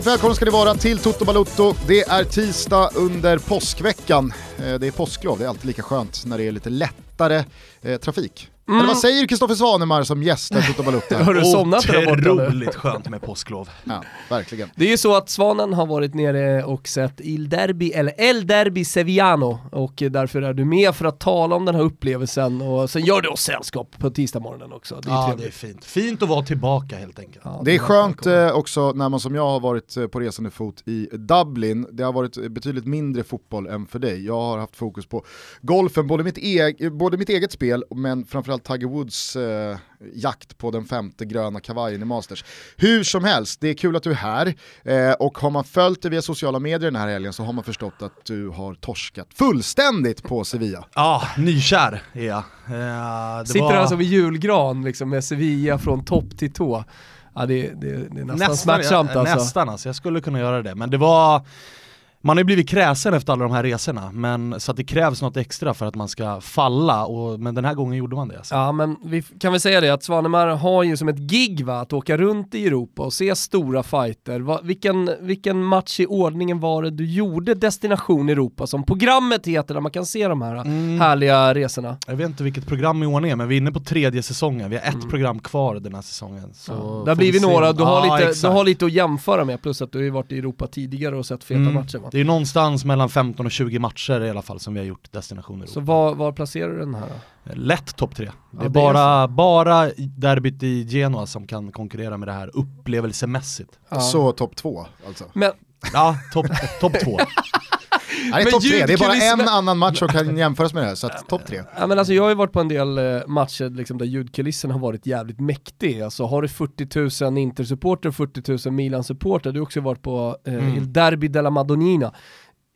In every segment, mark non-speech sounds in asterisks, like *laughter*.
Varmt välkomna ska ni vara till Toto Balutto. Det är tisdag under påskveckan. Eh, det är påsklov, det är alltid lika skönt när det är lite lättare eh, trafik. Mm. Eller vad säger Kristoffer Svanemar som gästar Toto Balutta? Har du somnat där borta Otroligt skönt med påsklov. Ja, verkligen. Det är ju så att Svanen har varit nere och sett Il Derby, eller El Derby Sevillano, och därför är du med för att tala om den här upplevelsen och sen gör du oss sällskap på tisdagsmorgonen också. Det är, ja, det är fint. Fint att vara tillbaka helt enkelt. Ja, det är skönt eh, också när man som jag har varit eh, på resande fot i Dublin. Det har varit betydligt mindre fotboll än för dig. Jag har haft fokus på golfen, både mitt, e både mitt eget spel men framförallt Tiger Woods eh, jakt på den femte gröna kavajen i Masters. Hur som helst, det är kul att du är här eh, och har man följt dig via sociala medier den här helgen så har man förstått att du har torskat fullständigt på Sevilla. Ja, nykär är jag. Eh, Sitter var... alltså vid julgran liksom, med Sevilla från topp till tå. Ja, det, det, det är nästan, nästan smärtsamt alltså. Nästan alltså, jag skulle kunna göra det. Men det var man har ju blivit kräsen efter alla de här resorna, men, så att det krävs något extra för att man ska falla, och, men den här gången gjorde man det. Alltså. Ja, men vi kan väl säga det att Svanemar har ju som ett gig va, att åka runt i Europa och se stora fighter. Va, vilken, vilken match i ordningen var det du gjorde Destination Europa, som programmet heter, där man kan se de här mm. härliga resorna? Jag vet inte vilket program i ordningen, men vi är inne på tredje säsongen, vi har ett mm. program kvar den här säsongen. Så ja. Det har blivit några, du har, ja, lite, du har lite att jämföra med, plus att du har ju varit i Europa tidigare och sett feta mm. matcher va? Det är någonstans mellan 15 och 20 matcher i alla fall som vi har gjort destinationer Så var, var placerar du den här då? Lätt topp tre. Det är, bara, bara derbyt i Genoa som kan konkurrera med det här upplevelsemässigt. Ja. Så topp två alltså? Men... Ja, topp top två. *laughs* Nej, det är topp tre, det är bara en annan match som kan jämföras med det här, så topp tre. Ja, men alltså, jag har ju varit på en del eh, matcher liksom, där ljudkulissen har varit jävligt mäktig. Alltså, har du 40 000 Inter-supporter, 40 000 Milan-supporter, du har också varit på eh, mm. Il Derby della Madonnina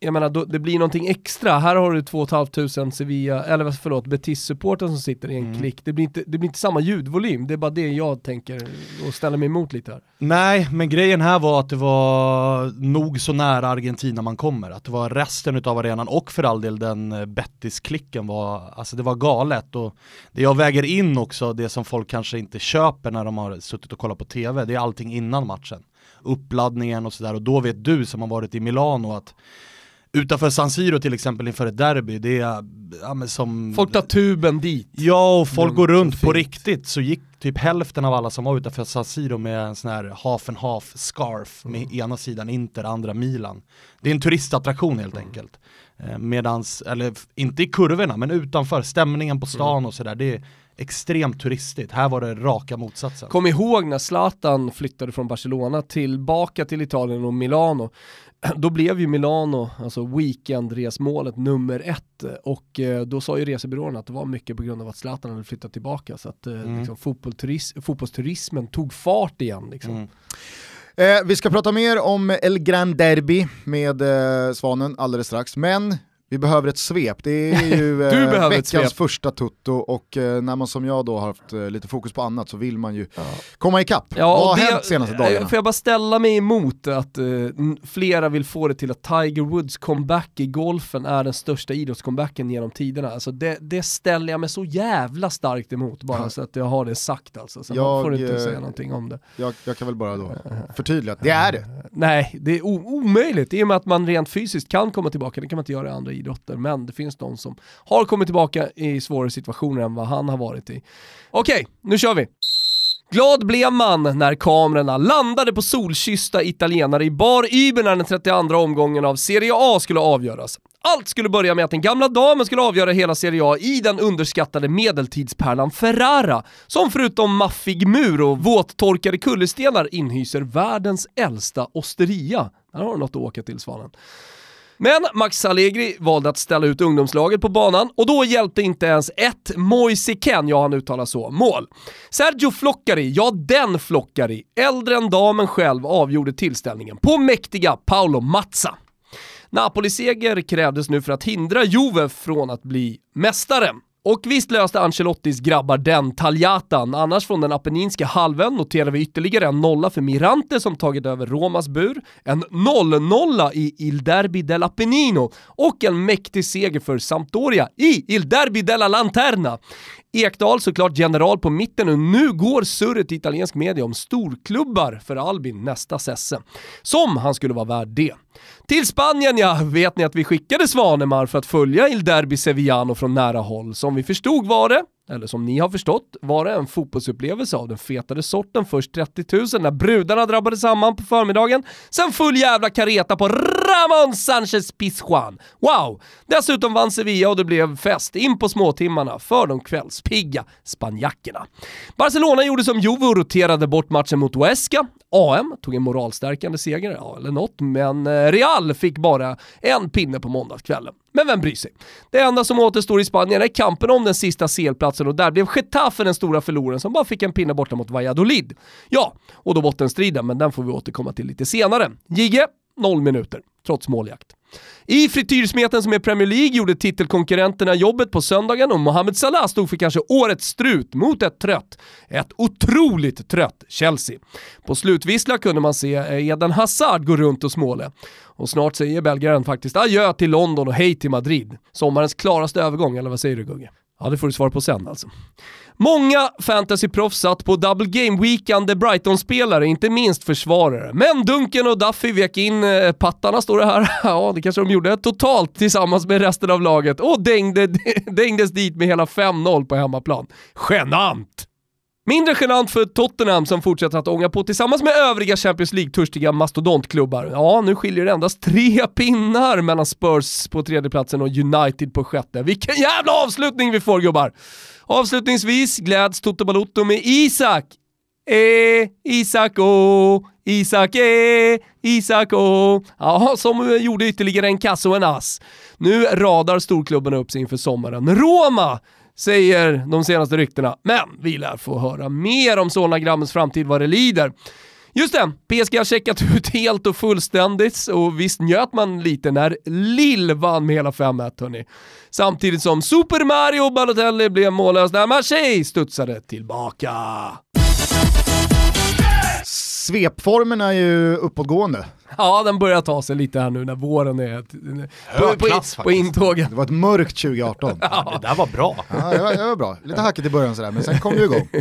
jag menar, då, det blir någonting extra. Här har du 2 500 Sevilla, eller förlåt, Betis-supporten som sitter i en mm. klick. Det blir, inte, det blir inte samma ljudvolym, det är bara det jag tänker och ställer mig emot lite här. Nej, men grejen här var att det var nog så nära Argentina man kommer. Att det var resten av arenan och för all del den eh, Betis-klicken var, alltså det var galet. Och det jag väger in också, det som folk kanske inte köper när de har suttit och kollat på tv, det är allting innan matchen. Uppladdningen och sådär, och då vet du som har varit i Milano att utanför San Siro till exempel inför ett derby, det är ja, som... Folk tar tuben dit. Ja, och folk går runt på riktigt. Så gick typ hälften av alla som var utanför San Siro med en sån här half and half scarf mm. med ena sidan Inter, andra Milan. Det är en turistattraktion helt mm. enkelt. Eh, medans, eller inte i kurvorna, men utanför, stämningen på stan mm. och sådär, det extremt turistigt. Här var det raka motsatsen. Kom ihåg när Zlatan flyttade från Barcelona tillbaka till Italien och Milano *clears throat* då blev ju Milano, alltså weekendresmålet nummer ett och eh, då sa ju resebyråerna att det var mycket på grund av att Zlatan hade flyttat tillbaka så att eh, mm. liksom, fotbollsturis fotbollsturismen tog fart igen. Liksom. Mm. Eh, vi ska prata mer om El Gran Derby med eh, Svanen alldeles strax, men vi behöver ett svep, det är *laughs* ju eh, veckans första tutto och eh, när man som jag då har haft eh, lite fokus på annat så vill man ju ja. komma ikapp. Ja, Vad har det, hänt senaste dagarna? Får jag bara ställa mig emot att eh, flera vill få det till att Tiger Woods comeback i golfen är den största idrottscomebacken genom tiderna. Alltså det, det ställer jag mig så jävla starkt emot bara ja. så att jag har det sagt alltså. Så jag, får inte eh, säga någonting om det. Jag, jag kan väl bara då *laughs* förtydliga att det är det. Nej, det är omöjligt i och med att man rent fysiskt kan komma tillbaka, det kan man inte göra i andra idrotter, men det finns de som har kommit tillbaka i svårare situationer än vad han har varit i. Okej, okay, nu kör vi! Glad blev man när kamerorna landade på solkyssta italienare i bar Iber när den 32 omgången av Serie A skulle avgöras. Allt skulle börja med att den gamla damen skulle avgöra hela Serie A i den underskattade medeltidspärlan Ferrara, som förutom maffig mur och våttorkade kullerstenar inhyser världens äldsta osteria. Där har du något att åka till Svanen. Men Max Allegri valde att ställa ut ungdomslaget på banan och då hjälpte inte ens ett Moise Ken, ja han uttalar så, mål. Sergio Floccari, ja den Floccari, äldre än damen själv, avgjorde tillställningen på mäktiga Paolo Mazza. Napoli-seger krävdes nu för att hindra Juve från att bli mästare. Och visst löste Ancelottis grabbar den taljatan, annars från den apenninska halvön noterar vi ytterligare en nolla för Mirante som tagit över Romas bur, en 0-0 i Il Derby dell'Apennino och en mäktig seger för Sampdoria i Il Derby della Lanterna. Ekdal såklart general på mitten och nu går surret i italiensk media om storklubbar för Albin nästa sesse. Som han skulle vara värd det. Till Spanien ja, vet ni att vi skickade Svanemar för att följa Il Derby Sevillano från nära håll. Som vi förstod var det, eller som ni har förstått, var det en fotbollsupplevelse av den fetare sorten. Först 30 000 när brudarna drabbade samman på förmiddagen, sen full jävla kareta på Ramon Sanchez Pizjuan. Wow! Dessutom vann Sevilla och det blev fest in på småtimmarna för de kvällspigga spanjackerna. Barcelona gjorde som Juve och roterade bort matchen mot Huesca. AM tog en moralstärkande seger, ja eller något, men eh, Real fick bara en pinne på måndagskvällen. Men vem bryr sig? Det enda som återstår i Spanien är kampen om den sista CL-platsen och där blev Getafe den stora förloraren som bara fick en pinne borta mot Valladolid. Ja, och då bottenstriden, men den får vi återkomma till lite senare. Gige, noll minuter, trots måljakt. I frityrsmeten som är Premier League gjorde titelkonkurrenterna jobbet på söndagen och Mohamed Salah stod för kanske årets strut mot ett trött, ett otroligt trött Chelsea. På slutvissla kunde man se eh, Eden Hazard gå runt och småle. Och snart säger belgaren faktiskt adjö till London och hej till Madrid. Sommarens klaraste övergång, eller vad säger du Gugge? Ja, det får du svara på sen alltså. Många fantasyproffs satt på double game weekande Brighton-spelare, inte minst försvarare. Men Duncan och Duffy vek in eh, pattarna, står det här. *laughs* ja, det kanske de gjorde. Totalt tillsammans med resten av laget och dängde, *laughs* dängdes dit med hela 5-0 på hemmaplan. Genant! Mindre genant för Tottenham som fortsätter att ånga på tillsammans med övriga Champions League-törstiga mastodontklubbar. Ja, nu skiljer det endast tre pinnar mellan Spurs på tredjeplatsen och United på sjätte. Vilken jävla avslutning vi får gubbar! Avslutningsvis gläds Toto Balotto med Isak. E, Isak O, Isak E, Isak O. Ja, som gjorde ytterligare en kasse och en ass. Nu radar storklubbarna upp sig inför sommaren. Roma säger de senaste ryktena. Men vi lär få höra mer om Solna-grammens framtid vad det lider. Just det, PSG har checkat *laughs* ut helt och fullständigt och visst njöt man lite när Lill vann med hela 5-1 hörni. Samtidigt som Super Mario Balotelli blev mållös när Marseille studsade tillbaka. Svepformen är ju uppåtgående. Ja, den börjar ta sig lite här nu när våren är på, på, klass, på intågen. Det var ett mörkt 2018. Ja, det där var bra. Ja, det var, det var bra. Lite hackigt i början sådär, men sen kom det igång. *laughs*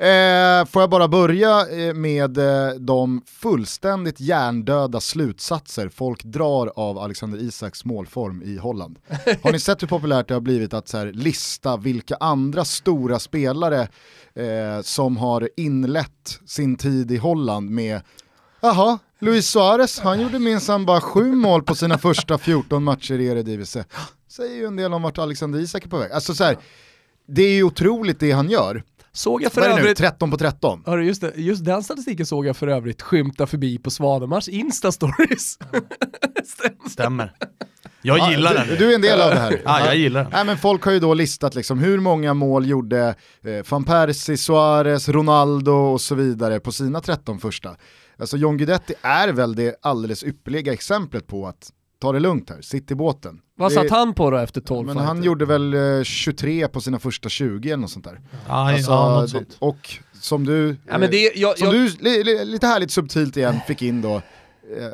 Eh, får jag bara börja eh, med eh, de fullständigt hjärndöda slutsatser folk drar av Alexander Isaks målform i Holland. Har ni sett hur populärt det har blivit att så här, lista vilka andra stora spelare eh, som har inlett sin tid i Holland med Jaha, Luis Suarez, han gjorde minsann bara sju mål på sina första 14 matcher i Eredivisie. Säger ju en del om vart Alexander Isak är på väg. Alltså så här, det är ju otroligt det han gör. Såg jag för Vad är det nu, övrigt... 13 på 13? Hörru, just, det, just den statistiken såg jag för övrigt skymta förbi på Svanemars Insta-stories. Stämmer. Jag gillar den. du, du är en del av det här. Ja, jag gillar den. Nej, men folk har ju då listat liksom hur många mål gjorde eh, van Persie, Suarez, Ronaldo och så vidare på sina 13 första. Alltså John Guidetti är väl det alldeles ypperliga exemplet på att ta det lugnt här, sitt i båten. Vad Det- satt han på då efter 12 Men fighter? han gjorde väl eh, 23 på sina första 20 eller något sånt där. Ja, Alltså, ja, något sånt. och som du, Ja, men det, jag, som jag, du li, li, lite härligt subtilt igen fick in då, eh,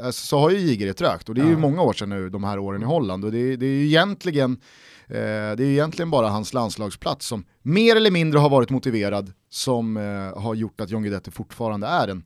alltså, så har ju Jiger ett trögt och det är ju många år sedan nu de här åren i Holland och det, det är ju egentligen eh, det är egentligen bara hans landslagsplats som mer eller mindre har varit motiverad som eh, har gjort att John Guidetti fortfarande är en,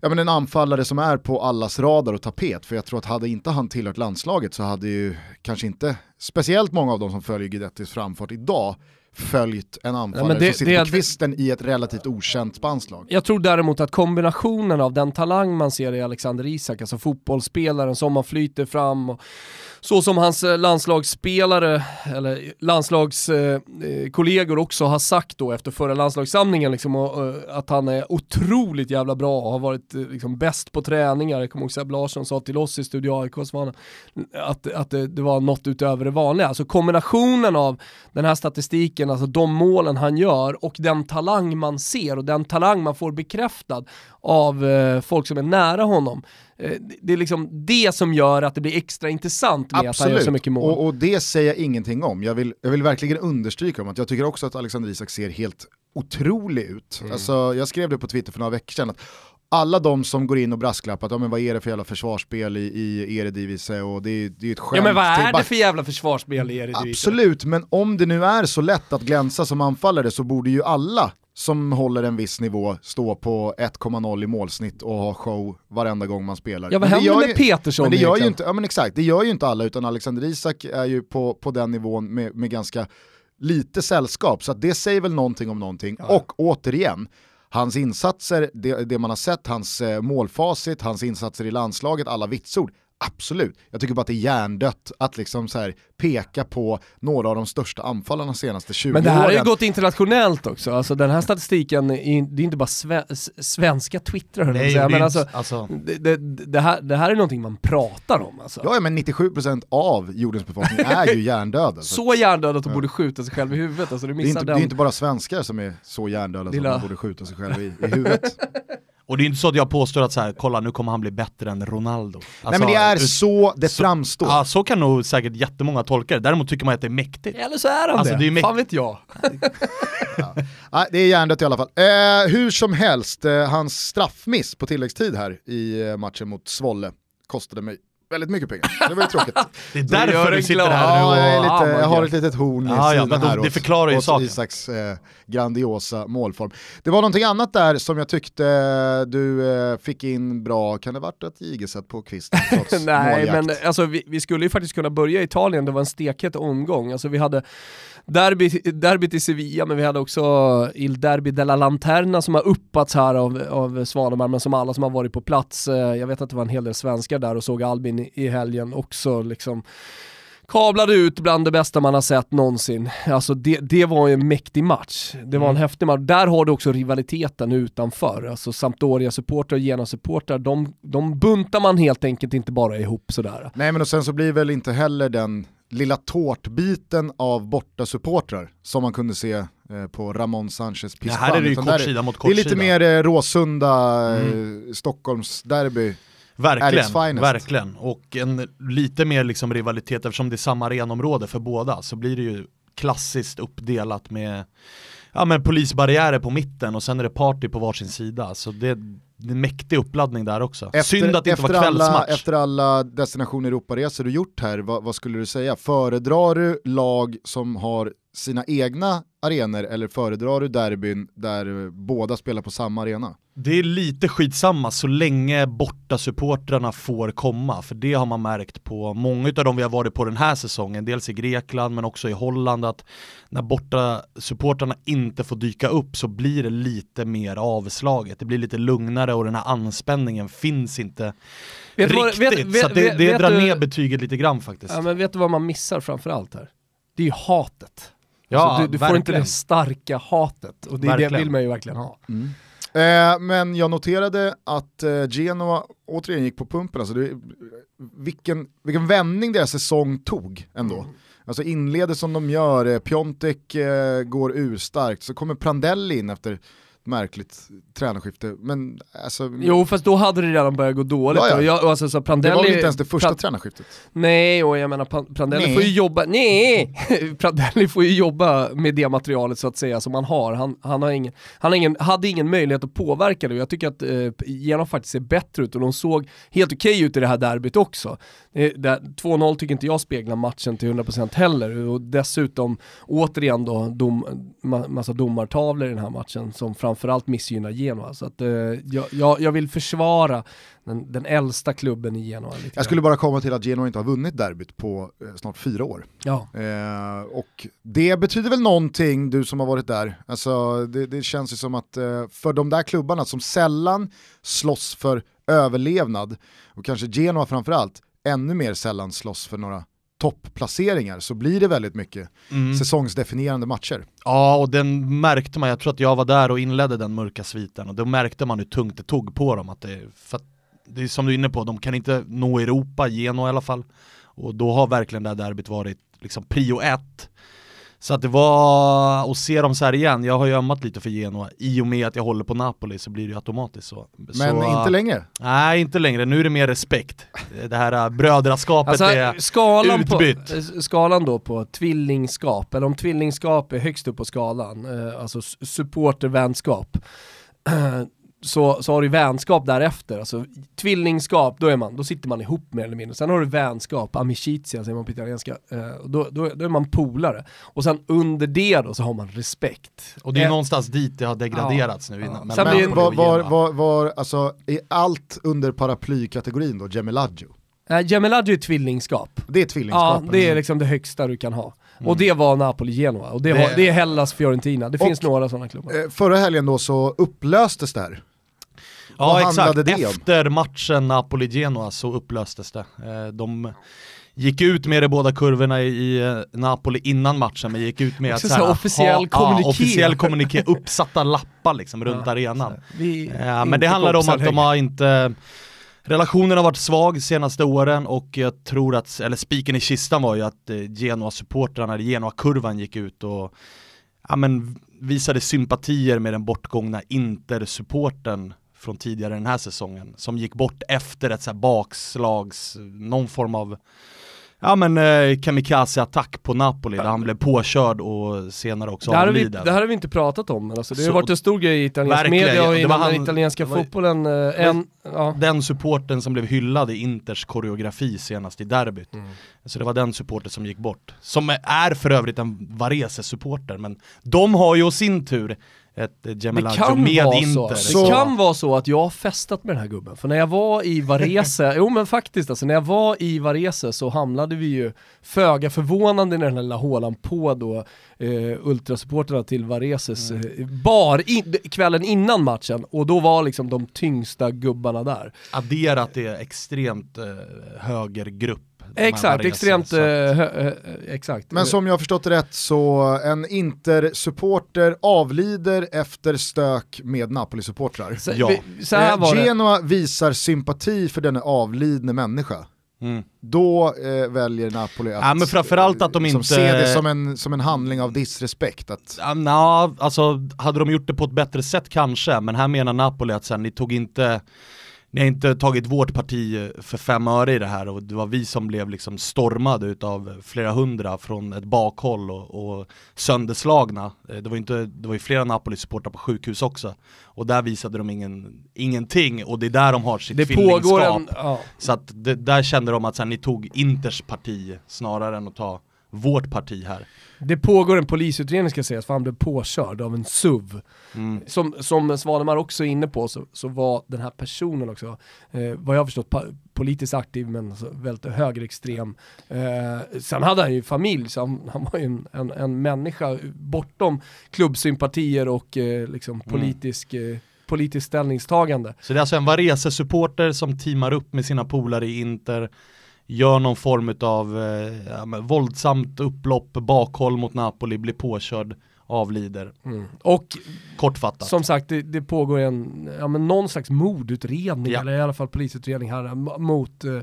ja, men en anfallare som är på allas radar och tapet. För jag tror att hade inte han tillhört landslaget så hade ju kanske inte speciellt många av de som följer Guidettis framfart idag följt en anfallare men det- som sitter det- på kvisten i ett relativt okänt spanskt lag. jag tror däremot att kombinationen av den talang man ser i Alexander Isak, alltså fotbollsspelaren som man flyter fram och så som hans eh, landslagsspelare, eller landslagskollegor eh, eh, också har sagt då efter förra landslagssamlingen, liksom, och, och, att han är otroligt jävla bra och har varit liksom, bäst på träningar. Jag kommer ihåg Sebbe Larsson sa till oss i Studio AIK att, att det, det var något utöver det vanliga. Alltså kombinationen av den här statistiken, alltså de målen han gör och den talang man ser och den talang man får bekräftad av eh, folk som är nära honom. Eh, det är liksom det som gör att det blir extra intressant med Absolut. att han gör så mycket mål. Och, och det säger jag ingenting om. Jag vill, jag vill verkligen understryka om att jag tycker också att Alexander Isak ser helt otrolig ut. Mm. Alltså, jag skrev det på Twitter för några veckor sedan, att alla de som går in och brasklappar att ja, men vad är det för jävla försvarsspel i, i Eredivisie och det är, det är ett skämt. Ja men vad är det för jävla försvarsspel i Eredivisie? Absolut, men om det nu är så lätt att glänsa som anfallare så borde ju alla som håller en viss nivå stå på 1,0 i målsnitt och ha show varenda gång man spelar. Ja vad händer med Petersson men det gör ju inte, Ja men exakt, det gör ju inte alla utan Alexander Isak är ju på, på den nivån med, med ganska lite sällskap, så det säger väl någonting om någonting. Ja. Och återigen, hans insatser, det, det, man har sett, hans eh, målfacit, hans insatser i landslaget, alla vitsord, Absolut, jag tycker bara att det är hjärndött att liksom så här peka på några av de största anfallarna de senaste 20 åren. Men det här har ju gått internationellt också, alltså den här statistiken, det är inte bara sve, svenska twittrar Nej, säga, men alltså, alltså. Det, det, det, här, det här är någonting man pratar om alltså. Ja, men 97% av jordens befolkning är ju hjärndöda. så, *laughs* så hjärndöda att de borde skjuta sig själv i huvudet, alltså, det, är inte, det är inte bara svenskar som är så hjärndöda Lilla... som de borde skjuta sig själv i, i huvudet. *laughs* Och det är inte så att jag påstår att så här, kolla nu kommer han bli bättre än Ronaldo. Alltså, Nej men det är så det så, framstår. Ja, så kan nog säkert jättemånga tolka det. Däremot tycker man att det är mäktigt. Eller så är han alltså, det, det är fan vet jag. *laughs* ja. Nej, det är hjärndött i alla fall. Eh, hur som helst, eh, hans straffmiss på tilläggstid här i eh, matchen mot Svolle kostade mig väldigt mycket pengar. Det var ju tråkigt. *laughs* det är därför du sitter här nu och... Ja, jag, lite, jag har ett litet horn i ja, ja, här Det förklarar ju saken. Isaks eh, grandiosa målform. Det var någonting annat där som jag tyckte eh, du eh, fick in bra, kan det varit ett gigeset på kvisten *laughs* trots Nej, måljakt? men alltså, vi, vi, skulle ju faktiskt kunna börja i Italien, det var en stekhet omgång. Alltså, vi hade derby, derbyt i Sevilla, men vi hade också Il Derby della Lanterna som har uppats här av, av Svanemar, men som alla som har varit på plats, eh, jag vet att det var en hel del svenskar där och såg Albin i, i helgen också liksom kablade ut bland det bästa man har sett någonsin. Alltså det, det var en mäktig match. Det var en mm. häftig match. Där har du också rivaliteten utanför. Alltså Sampdoria-supportrar och Genoa-supportrar, de, de buntar man helt enkelt inte bara ihop sådär. Nej men och sen så blir väl inte heller den lilla tårtbiten av bortasupportrar som man kunde se eh, på Ramon Sanchez Pizjuan. Ja, här är det ju kortsida mot kortsida. Det är lite mer eh, Råsunda, mm. eh, Stockholms derby. Verkligen, verkligen. Och en lite mer liksom rivalitet eftersom det är samma arenområde för båda så blir det ju klassiskt uppdelat med ja, men polisbarriärer på mitten och sen är det party på varsin sida. Så det, mäktig uppladdning där också. Efter, Synd att det inte var kvällsmatch. Alla, efter alla destination Europaresor du gjort här, vad, vad, skulle du säga? Föredrar du lag som har sina egna arenor eller föredrar du derbyn där båda spelar på samma arena? Det är lite skitsamma så länge borta supportrarna får komma, för det har man märkt på många av dem vi har varit på den här säsongen, dels i Grekland men också i Holland, att när borta supportrarna inte får dyka upp så blir det lite mer avslaget, det blir lite lugnare och den här anspänningen finns inte vet riktigt. Vad, vet, vet, så det, det drar ner betyget lite grann faktiskt. Ja, men vet du vad man missar framförallt här? Det är ju hatet. Ja, alltså, du, du får inte det starka hatet och det, det vill man ju verkligen ha. Mm. Eh, men jag noterade att eh, Genoa återigen gick på pumpen, alltså det, vilken, vilken vändning deras säsong tog ändå. Mm. Alltså inleder som de gör, eh, Piontek eh, går urstarkt, så kommer Prandelli in efter märkligt tränarskifte. Men alltså, jo fast då hade det redan börjat gå dåligt. Ja, ja. Jag, alltså, så Prandelli, det var väl inte ens det första pra tränarskiftet? Nej, och jag menar Prandelli nej. får ju jobba, nej! *laughs* Prandelli får ju jobba med det materialet så att säga som han har. Han, han, har ingen, han har ingen, hade ingen möjlighet att påverka det och jag tycker att eh, Genom faktiskt ser bättre ut och de såg helt okej okay ut i det här derbyt också. Eh, 2-0 tycker inte jag speglar matchen till 100% heller och dessutom återigen då dom, ma massa domartavlor i den här matchen som framför framförallt missgynnar Genoa. Så att, eh, jag, jag, vill försvara den, den äldsta klubben i Genoa. Lite jag skulle bara komma till att Genoa inte har vunnit derbyt på eh, snart fyra år. Ja. Eh, och det betyder väl någonting, du som har varit där. Alltså, det, det känns ju som att eh, för de där klubbarna som sällan slåss för överlevnad, och kanske Genoa framförallt, ännu mer sällan slåss för några topplaceringar så blir det väldigt mycket mm. säsongsdefinierande matcher. Ja, och den märkte man, jag tror att jag var där och inledde den mörka sviten och då märkte man hur tungt det tog på dem. Att det, för att det är som du är inne på, de kan inte nå Europa, Genoa i alla fall. Och då har verkligen det här derbyt varit liksom prio ett. Så att det var, att se dem så här igen, jag har ju ömmat lite för Genoa, i och med att jag håller på Napoli så blir det ju automatiskt så. Men så, inte längre. Nej, inte längre, nu är det mer respekt. Det här äh, brödraskapet Alltså, är skalan, på, utbytt. eh, skalan då på tvillingskap, eller om tvillingskap är högst upp på skalan, eh, alltså supportervänskap, *clears throat* så, så har du vänskap därefter. Alltså tvillingskap, då, är man, då sitter man ihop mer eller mindre. Sen har du vänskap, amicizia säger man på italienska, eh, då, då, då är man polare. Och sen under det då så har man respekt. Och det är Eh, någonstans dit det har degraderats nu innan. Ja. Men Napoli var, var, var, var, alltså, är allt under paraplykategorin då, Gemelaggio? Eh, Gemellaggio är tvillingskap. Det är Ja, tvillingskap. det är liksom det högsta du kan ha. Mm. Och det var Napoli-Genoa, och det, Det- Har, det är Hellas Fiorentina, det Och- finns några sådana klubbar. Eh, Förra helgen då så upplöstes det här. Ja Vad exakt, handlade det om? efter matchen Napoli-Genoa så upplöstes det. Eh, De gick ut med det båda kurvorna i eh, Napoli innan matchen, men gick ut med att så här här, officiell kommuniké. officiell kommuniké, uppsatta lappar liksom runt Ja, arenan. Ja, men inte det handlar om att de har inte Relationen har varit svag senaste åren och jag tror att, eller spiken i kistan var ju att eh, Genoa-supportrarna, eller Genoa-kurvan gick ut och ja, men, visade sympatier med den bortgångna Inter-supporten från tidigare den här säsongen som gick bort efter ett så bakslags, någon form av Ja men eh, kamikaze-attack på Napoli där han blev påkörd och senare också Det här, har vi, avliden. det här har vi inte pratat om, men alltså, det har Så- varit en stor grej i italiensk Verkligen, media och inom den italienska var- fotbollen. eh, En, ja. Den supporten som blev hyllad i Inters koreografi senast i derbyt. Mm. Så det var den supporten som gick bort. Som är för övrigt en Varese-supporter, men de har ju sin tur ett kan, med vara Inter. så. Så- det kan vara så att jag har festat med den här gubben. För när jag var i Varese, *laughs* jo men faktiskt alltså, när jag var i Varese så hamnade vi ju föga förvånande i den här lilla hålan på då eh, ultrasupporterna till Vareses Mm. eh, bar in, kvällen innan matchen och då var liksom de tyngsta gubbarna där. Adderat är extremt eh, högergrupp. Exakt, extremt, eh, hö, exakt. Men som jag har förstått det rätt så en Inter-supporter avlider efter stök med Napoli-supportrar. så, ja. vi, så här Eh. Genoa visar sympati för denna avlidne människa. Mm. Då eh, väljer Napoli att Ja, men framförallt att de liksom inte- se det som en, som en handling av disrespekt. Att, Ja, nja, alltså hade de gjort det på ett bättre sätt kanske, men här menar Napoli att sen, ni tog inte ni har inte tagit vårt parti för fem öre i det här och det var vi som blev liksom stormade utav flera hundra från ett bakhåll och, och sönderslagna. Eh, Det var, inte, det var ju flera Napoli-supportrar på sjukhus också. Och där visade de ingen, ingenting och det är där de har sitt Det tvillingskap. en, ja. Så att det, där kände de att sen, ni tog Inters parti snarare än att ta vårt parti här. Det pågår en polisutredning ska sägas, för han blev påkörd av en SUV. Mm. Som, som Svanemar också är inne på så, så var den här personen också, eh, vad jag har förstått, politiskt aktiv men alltså väldigt högerextrem. Eh, sen hade han ju familj, så han, han var ju en, en, en människa bortom klubbsympatier och eh, liksom politisk, eh, politiskt ställningstagande. Så det är alltså en Varese-supporter som teamar upp med sina polare i Inter, gör någon form av eh, våldsamt upplopp, bakhåll mot Napoli, blir påkörd, avlider. Och Kortfattat. som sagt, det, det pågår en, ja men någon slags mordutredning, Ja. eller i alla fall polisutredning här, mot eh,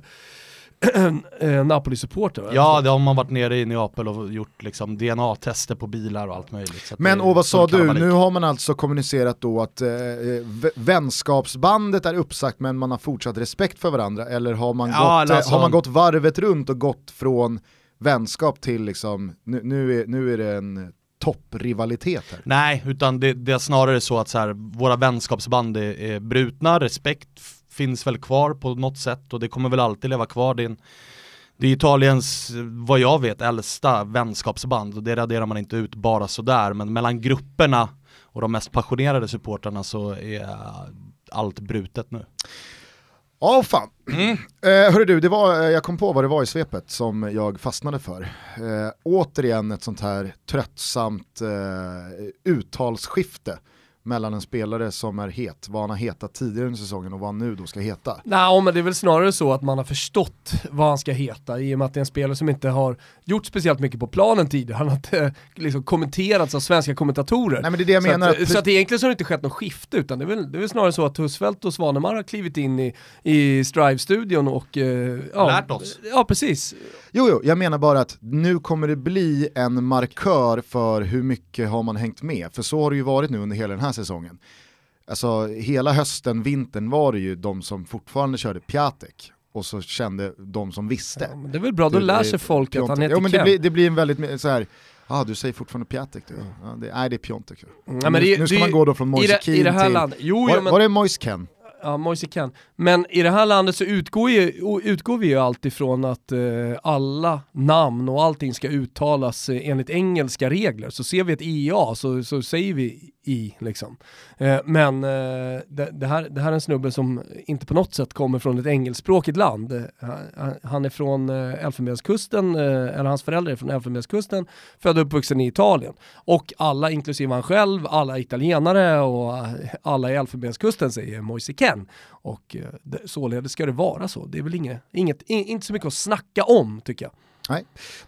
*clears throat* Napoli-supporter. va? Ja, det har man varit nere i Neapel och gjort liksom DNA-tester på bilar och allt möjligt. Men och vad sa du, nu har man alltså kommunicerat då att eh, vänskapsbandet är uppsagt men man har fortsatt respekt för varandra eller har man, Ja, gått, eh, alltså- har man gått varvet runt och gått från vänskap till liksom, nu, nu, är, nu är det en topprivalitet här. Nej, utan det, det är snarare så att så här, våra vänskapsband är, är brutna, respekt finns väl kvar på något sätt och det kommer väl alltid leva kvar. Det är, en, det är Italiens, vad jag vet, äldsta vänskapsband och det raderar man inte ut bara sådär, men mellan grupperna och de mest passionerade supportrarna så är allt brutet nu. Ja, fan. Eh, hörru du, det var, eh, jag kom på vad det var i svepet som jag fastnade för. Eh, återigen ett sånt här tröttsamt eh, uttalsskifte mellan en spelare som är het, vad han har hetat tidigare under säsongen och vad han nu då ska heta. Nej, men det är väl snarare så att man har förstått vad han ska heta i och med att det är en spelare som inte har gjort speciellt mycket på planen tidigare. Han har inte liksom kommenterats av svenska kommentatorer. Nej men det är det jag så menar. Att, så att egentligen så har det inte skett något skifte utan det är väl, det är väl snarare så att Husfeldt och Svanemar har klivit in i, i Strive-studion och... Eh, ja, Lärt oss. Ja, precis. Jo, jo, jag menar bara att nu kommer det bli en markör för hur mycket har man hängt med. För så har det ju varit nu under hela den här säsongen. Alltså hela hösten, vintern var det ju de som fortfarande körde Piatek och så kände de som visste. Ja, det är väl bra, då Du, lär sig folk att han heter Jo men det Ken. blir, det blir en väldigt så här. Ah, du säger fortfarande Piatek du. Ja, det, nej det är Piontek. Mm, Ja, det, nu ska det- man gå då från Moise det, i det här till... jo, var, jo men, var det Moise Ken? ja, Moise Ken. Men i det här landet så utgår, ju, utgår vi ju alltid från att eh, alla namn och allting ska uttalas eh, enligt engelska regler. Så ser vi ett IA så, så säger vi i liksom. Eh, men eh, det, det, här, det här är en snubbe som inte på något sätt kommer från ett engelskspråkigt land. Eh, han- är från eh, Elfenbenskusten, eh, eller hans föräldrar är från Elfenbenskusten, född och uppvuxen i Italien. Och alla, inklusive han själv, alla italienare och alla i Elfenbenskusten säger Moise Ken. Och således ska det vara så. Det är väl inget, inget, in, inte så mycket att snacka om tycker jag.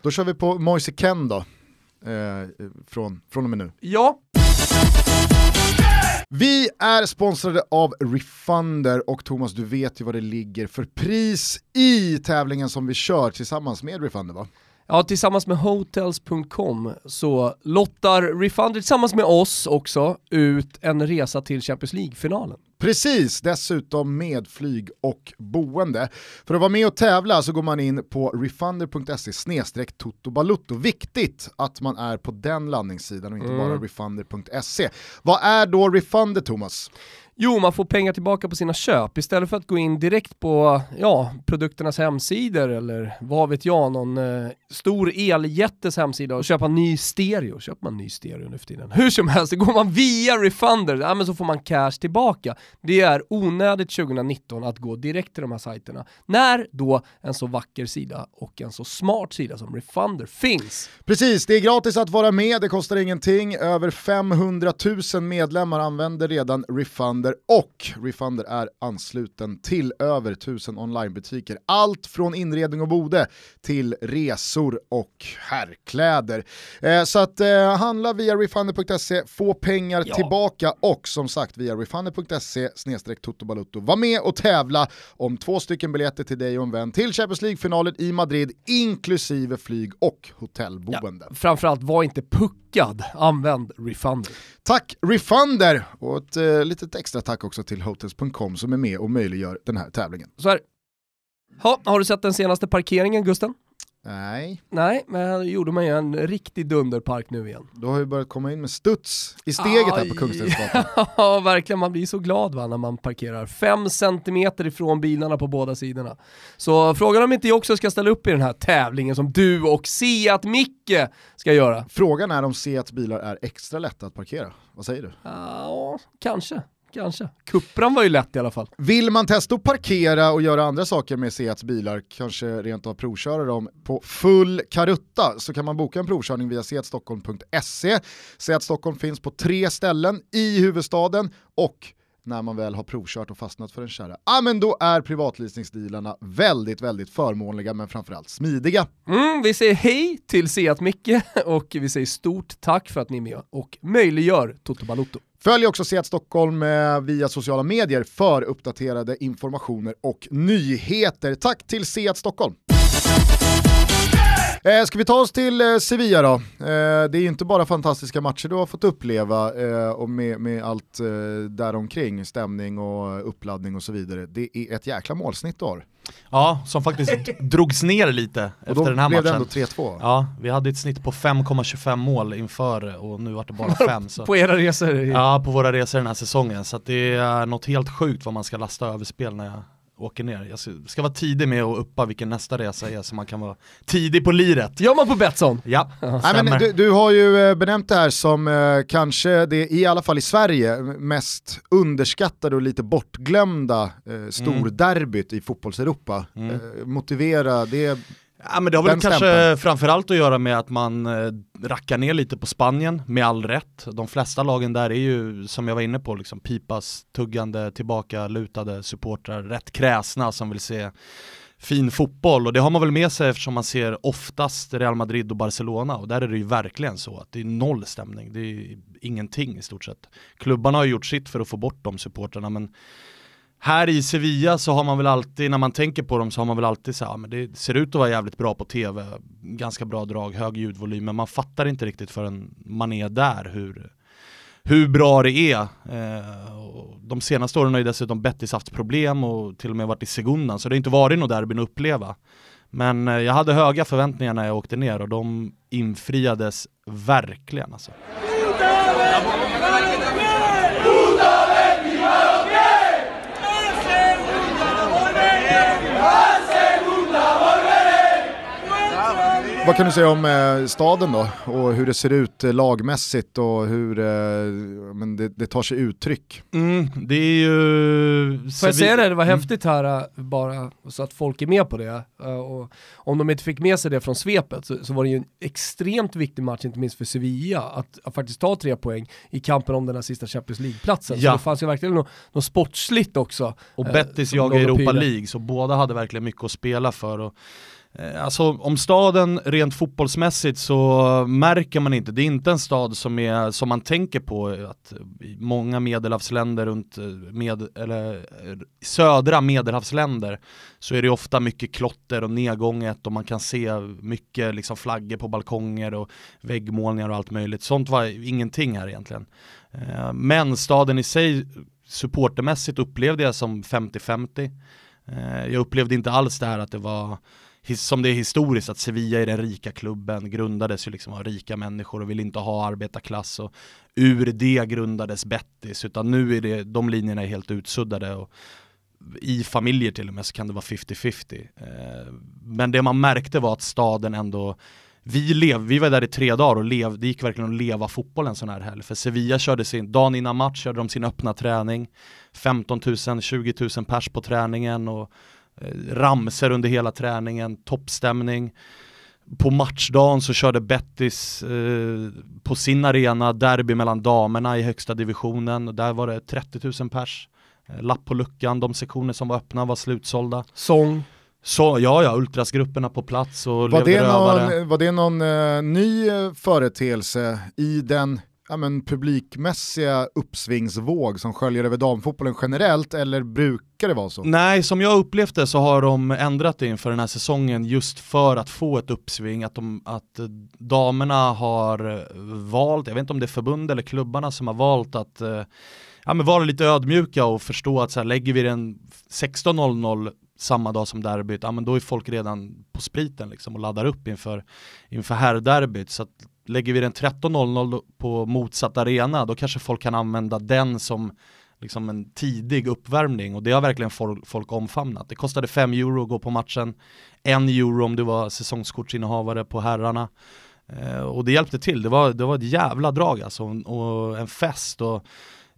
Då kör vi på Moise Ken då. Eh, från, från och med nu. Ja, vi är sponsrade av Refunder och Thomas du vet ju vad det ligger för pris i tävlingen som vi kör tillsammans med Refunder va? Ja, tillsammans med hotels.com så lottar Refunder tillsammans med oss också ut en resa till Champions League-finalen. Precis, dessutom med flyg och boende. För att vara med och tävla så går man in på refunder.se snedstreck totobalutto. Viktigt att man är på den landningssidan och inte Mm. bara refunder.se. Vad är då Refunder Thomas? Jo, man får pengar tillbaka på sina köp istället för att gå in direkt på ja, produkternas hemsidor eller vad vet jag, någon eh, stor eljättes hemsida och köpa ny stereo. Köper man ny stereo nu för tiden? Hur som helst, går man via Refunder, ja, men så får man cash tillbaka. Det är onödigt 2019 att gå direkt till de här sajterna. När då en så vacker sida och en så smart sida som Refunder finns. Precis, det är gratis att vara med, det kostar ingenting. Över 500 000 medlemmar använder redan Refunder och Refunder är ansluten till över 1000 onlinebutiker. Allt från inredning och bode till resor och herrkläder. Eh, så att eh, handla via refunder.se, få pengar Ja. tillbaka och som sagt via refunder.se snedstreck totobalutto. Var med och tävla om två stycken biljetter till dig och en vän till Champions League-finalen i Madrid inklusive flyg och hotellboende. Framförallt, var inte puckad, använd Refunder. Tack Refunder och ett eh, litet extra tack också till hotels.com som är med och möjliggör den här tävlingen. Så här. Ha, har du sett den senaste parkeringen Gusten? Nej, Nej, men gjorde man ju en riktig dunderpark nu igen. du har ju börjat komma in med studs i steget här på Aj. Kungstensgatan. *laughs* Ja, verkligen. Man blir så glad va, när man parkerar fem centimeter ifrån bilarna på båda sidorna. Så frågan om inte jag också ska ställa upp i den här tävlingen som du och Seat Micke ska göra. Frågan är om Seats bilar är extra lätta att parkera. Vad säger du? Ja, kanske. Kanske. Kuppran var ju lätt i alla fall. Vill man testa att parkera och göra andra saker med Seats bilar, kanske rent av provköra dem på full karutta, så kan man boka en provkörning via seatstockholm.se. Seat Stockholm finns på tre ställen i huvudstaden och när man väl har provkört och fastnat för en kärra, ja men då är privatleasingdealarna väldigt, väldigt förmånliga men framförallt smidiga. Mm, vi säger hej till Seat Micke *laughs* och vi säger stort tack för att ni är med och möjliggör Toto Balotto. Följ också Seat Stockholm eh, via sociala medier för uppdaterade informationer och nyheter. Tack till Seat Stockholm! Eh, ska vi ta oss till eh, Sevilla då? Eh, det är ju inte bara fantastiska matcher du har fått uppleva eh, och med, med allt eh, däromkring, stämning och uppladdning och så vidare. Det är ett jäkla målsnitt du har. Ja, som faktiskt *laughs* drogs ner lite Och då efter den här blev det matchen. ändå 3-2. Ja, vi hade ett snitt på 5,25 mål inför och nu var det bara *laughs* 5. Så. På era resor. Ja, på våra resor den här säsongen. Så det är något helt sjukt vad man ska lasta över spel när jag åker ner. Jag ska, ska vara tidig med att uppa vilken nästa resa är så man kan vara tidig på liret. Gör man på Betsson? Ja, *laughs* Nej, men du, du har ju eh, benämnt det här som eh, kanske det, i alla fall i Sverige, mest underskattade och lite bortglömda eh, storderbyt i fotbolls-Europa. Mm. Eh, motivera det Ja men det har väl kanske stämpeln. framförallt att göra med att man eh, rackar ner lite på Spanien, med all rätt. De flesta lagen där är ju, som jag var inne på, liksom pipas, tuggande, tillbaka, lutade supportrar, rätt kräsna som vill se fin fotboll och det har man väl med sig eftersom man ser oftast Real Madrid och Barcelona och där är det ju verkligen så att det är noll stämning, det är ingenting i stort sett. Klubbarna har gjort sitt för att få bort de supportrarna men här i Sevilla så har man väl alltid, när man tänker på dem så har man väl alltid så här, ja, men det ser ut att vara jävligt bra på tv, ganska bra drag, hög ljudvolym, men man fattar inte riktigt förrän man är där hur, hur bra det är. Eh, de senaste åren har ju dessutom Betis haft problem och till och med varit i segundan, så det har inte varit något derbyn att uppleva. Men eh, jag hade höga förväntningar när jag åkte ner och de infriades verkligen alltså. Vad kan du säga om eh, staden då och hur det ser ut eh, lagmässigt och hur eh, men det, det tar sig uttryck? Mm, det är ju... Får jag säga det, det var Mm. häftigt här bara så att folk är med på det. Och om de inte fick med sig det från svepet så, så var det ju en extremt viktig match, inte minst för Sevilla, att, att faktiskt ta tre poäng i kampen om den här sista Champions League-platsen. Ja. Så det fanns ju verkligen något, något sportsligt också. Och Betis som jagar låg och Europa. League, så båda hade verkligen mycket att spela för. Och, Eh, alltså om staden rent fotbollsmässigt så märker man inte, det är inte en stad som, är, som man tänker på att många medelhavsländer runt eh, med, eller, eh, södra medelhavsländer så är det ofta mycket klotter och nedgånget och man kan se mycket liksom flaggor på balkonger och väggmålningar och allt möjligt. Sånt var ingenting här egentligen. Men staden i sig supportermässigt upplevde jag som 50-50. Jag upplevde inte alls det här att det var som det är historiskt att Sevilla är den rika klubben, grundades ju liksom av rika människor och vill inte ha arbetarklass och ur det grundades Bettis utan nu är det, de linjerna är helt utsuddade och i familjer till och med så kan det vara 50-50. Eh, men det man märkte var att staden ändå vi, lev, vi var där i tre dagar och lev, det gick verkligen att leva fotboll en sån här helg. För Sevilla körde sin, dagen innan match körde de sin öppna träning. 15 000, 20 000 pers på träningen och ramser under hela träningen, toppstämning. På matchdagen så körde Bettis eh, på sin arena derby mellan damerna i högsta divisionen. Och där var det 30 000 pers. Eh, lapp på luckan, de sektioner som var öppna var slutsålda. Sång. Så ja, ja, ultrasgrupperna på plats och Var det någon, var det någon eh, ny eh, företeelse i den ja, men, publikmässiga uppsvingsvåg som sköljer över damfotbollen generellt eller brukar det vara så? Nej, som jag upplevt det så har de ändrat det inför den här säsongen just för att få ett uppsving, att, de, att damerna har valt, jag vet inte om det är förbund eller klubbarna som har valt att eh, ja, men vara lite ödmjuka och förstå att så här, lägger vi den 16.00 samma dag som derbyt, ja men då är folk redan på spriten liksom och laddar upp inför, inför herrderbyt. Så att lägger vi den 13.00 då på motsatt arena, då kanske folk kan använda den som liksom en tidig uppvärmning och det har verkligen folk, omfamnat. Det kostade 5 euro att gå på matchen, en euro om du var säsongskortsinnehavare på herrarna. Eh, och det hjälpte till, det var, det var ett jävla drag alltså, och en fest. Och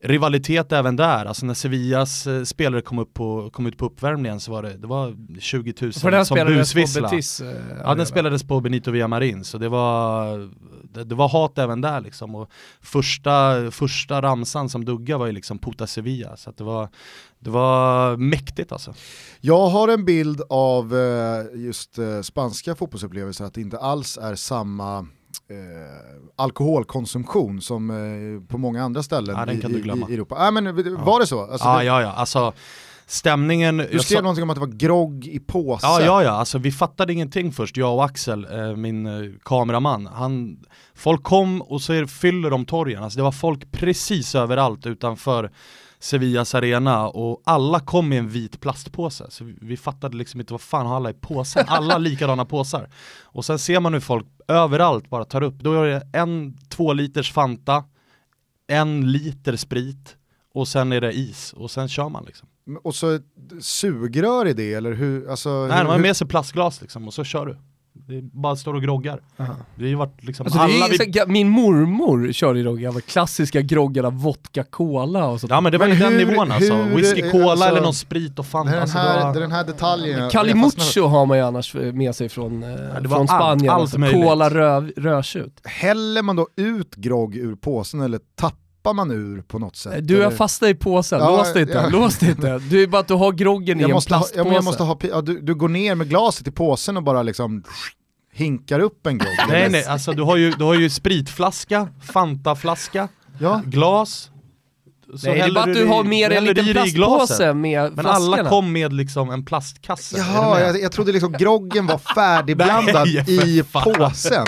rivalitet även där, alltså när Sevillas eh, spelare kom, upp på, kom ut på uppvärmningen så var det, det var 20 000 För den som på busvissla. Betis. eh, Ja den spelades på Benito Villamarin så det var, det, det var hat även där liksom. Och första, första ramsan som dugga var ju liksom Puta Sevilla så det var, det var mäktigt alltså. Jag har en bild av eh, just eh, spanska fotbollsupplevelser att det inte alls är samma eh, alkoholkonsumtion som eh, på många andra ställen Ja, den i, i, glömma. i Europa. Ah, men, var det så? Alltså, ja, det, ja, ja, alltså stämningen. Du jag skrev sa- någonting om att det var grogg i påse. Ja, ja, ja, alltså vi fattade ingenting först, jag och Axel, eh, min eh, kameraman. Han, folk kom och så fyller de torgen, alltså det var folk precis överallt utanför Sevillas arena och alla kom med en vit plastpåse. Så vi, vi fattade liksom inte vad fan har alla i påsen? Alla likadana påsar. Och sen ser man hur folk överallt bara tar upp, då är det en två liters Fanta, en liter sprit och sen är det is och sen kör man liksom. Och så sugrör i det eller hur? Alltså, Nej, hur, de har med sig plastglas liksom och så kör du. Det bara står och groggar. Aha. Det har ju varit liksom Alltså, det alla är vi... så, min mormor körde ju de klassiska groggarna, vodka, cola och sånt. Ja men det var Men ju den hur- nivån alltså. hur- Whisky, cola alltså, eller någon sprit och Det fan. är den Alltså, här, det var... det är den här detaljen Calimucho har man ju annars med sig från, eh, det var från allt- Spanien. allt alltså. möjligt. Cola röv, rödtjut. Häller man då ut grogg ur påsen eller tappar man ur på något sätt? Du är Eller- fastnat i påsen, Ja, lås dig inte, ja. lås dig inte. Du är bara att du har groggen i jag en måste ha, plastpåse. men jag måste ha, ja, du, du går ner med glaset i påsen och bara liksom hinkar upp en grogg. Nej nej, alltså du har ju, du har ju spritflaska, Fantaflaska, Ja. glas. Så Nej, det är bara att du i- har med en liten i i plastpåse med Men flaskorna. alla kom med liksom en plastkasse. Jaha, jag, jag trodde liksom groggen var *laughs* färdigblandad *laughs* Nej, i fan. påsen.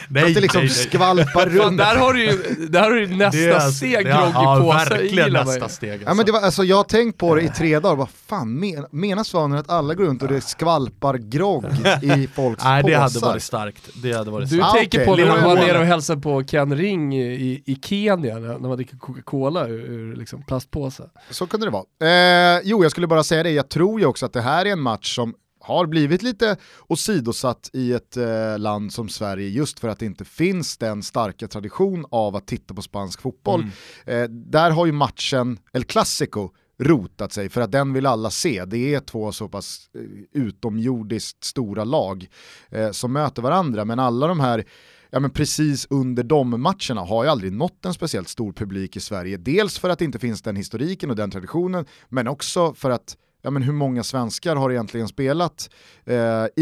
*laughs* nej, att det liksom nej, nej. skvalpar runt. där har du ju, där har du nästa Det är- steg det är- grogg ja, i påsen. verkligen nästa steg. Alltså. Ja, men det var, alltså, jag har tänkt på det i tre dagar, vad fan men, menar Svanen att alla går runt och det skvalpar grogg *laughs* i folks Nej det hade påsar? varit starkt. Det hade varit Du starkt. Ah, tänker okej, på när man var nere och hälsade på Ken Ring i, i Kenya, när när man dricker Coca-Cola ur, ur liksom plastpåse. Så kunde det vara. Eh, jo, jag skulle bara säga det, jag tror ju också att det här är en match som har blivit lite åsidosatt i ett eh, land som Sverige just för att det inte finns den starka tradition av att titta på spansk fotboll. Mm. Eh, där har ju matchen El Clasico rotat sig för att den vill alla se. Det är två så pass eh, utomjordiskt stora lag eh, som möter varandra men alla de här ja, men precis under de matcherna har ju aldrig nått en speciellt stor publik i Sverige. Dels för att det inte finns den historiken och den traditionen, men också för att ja, men hur många svenskar har egentligen spelat eh,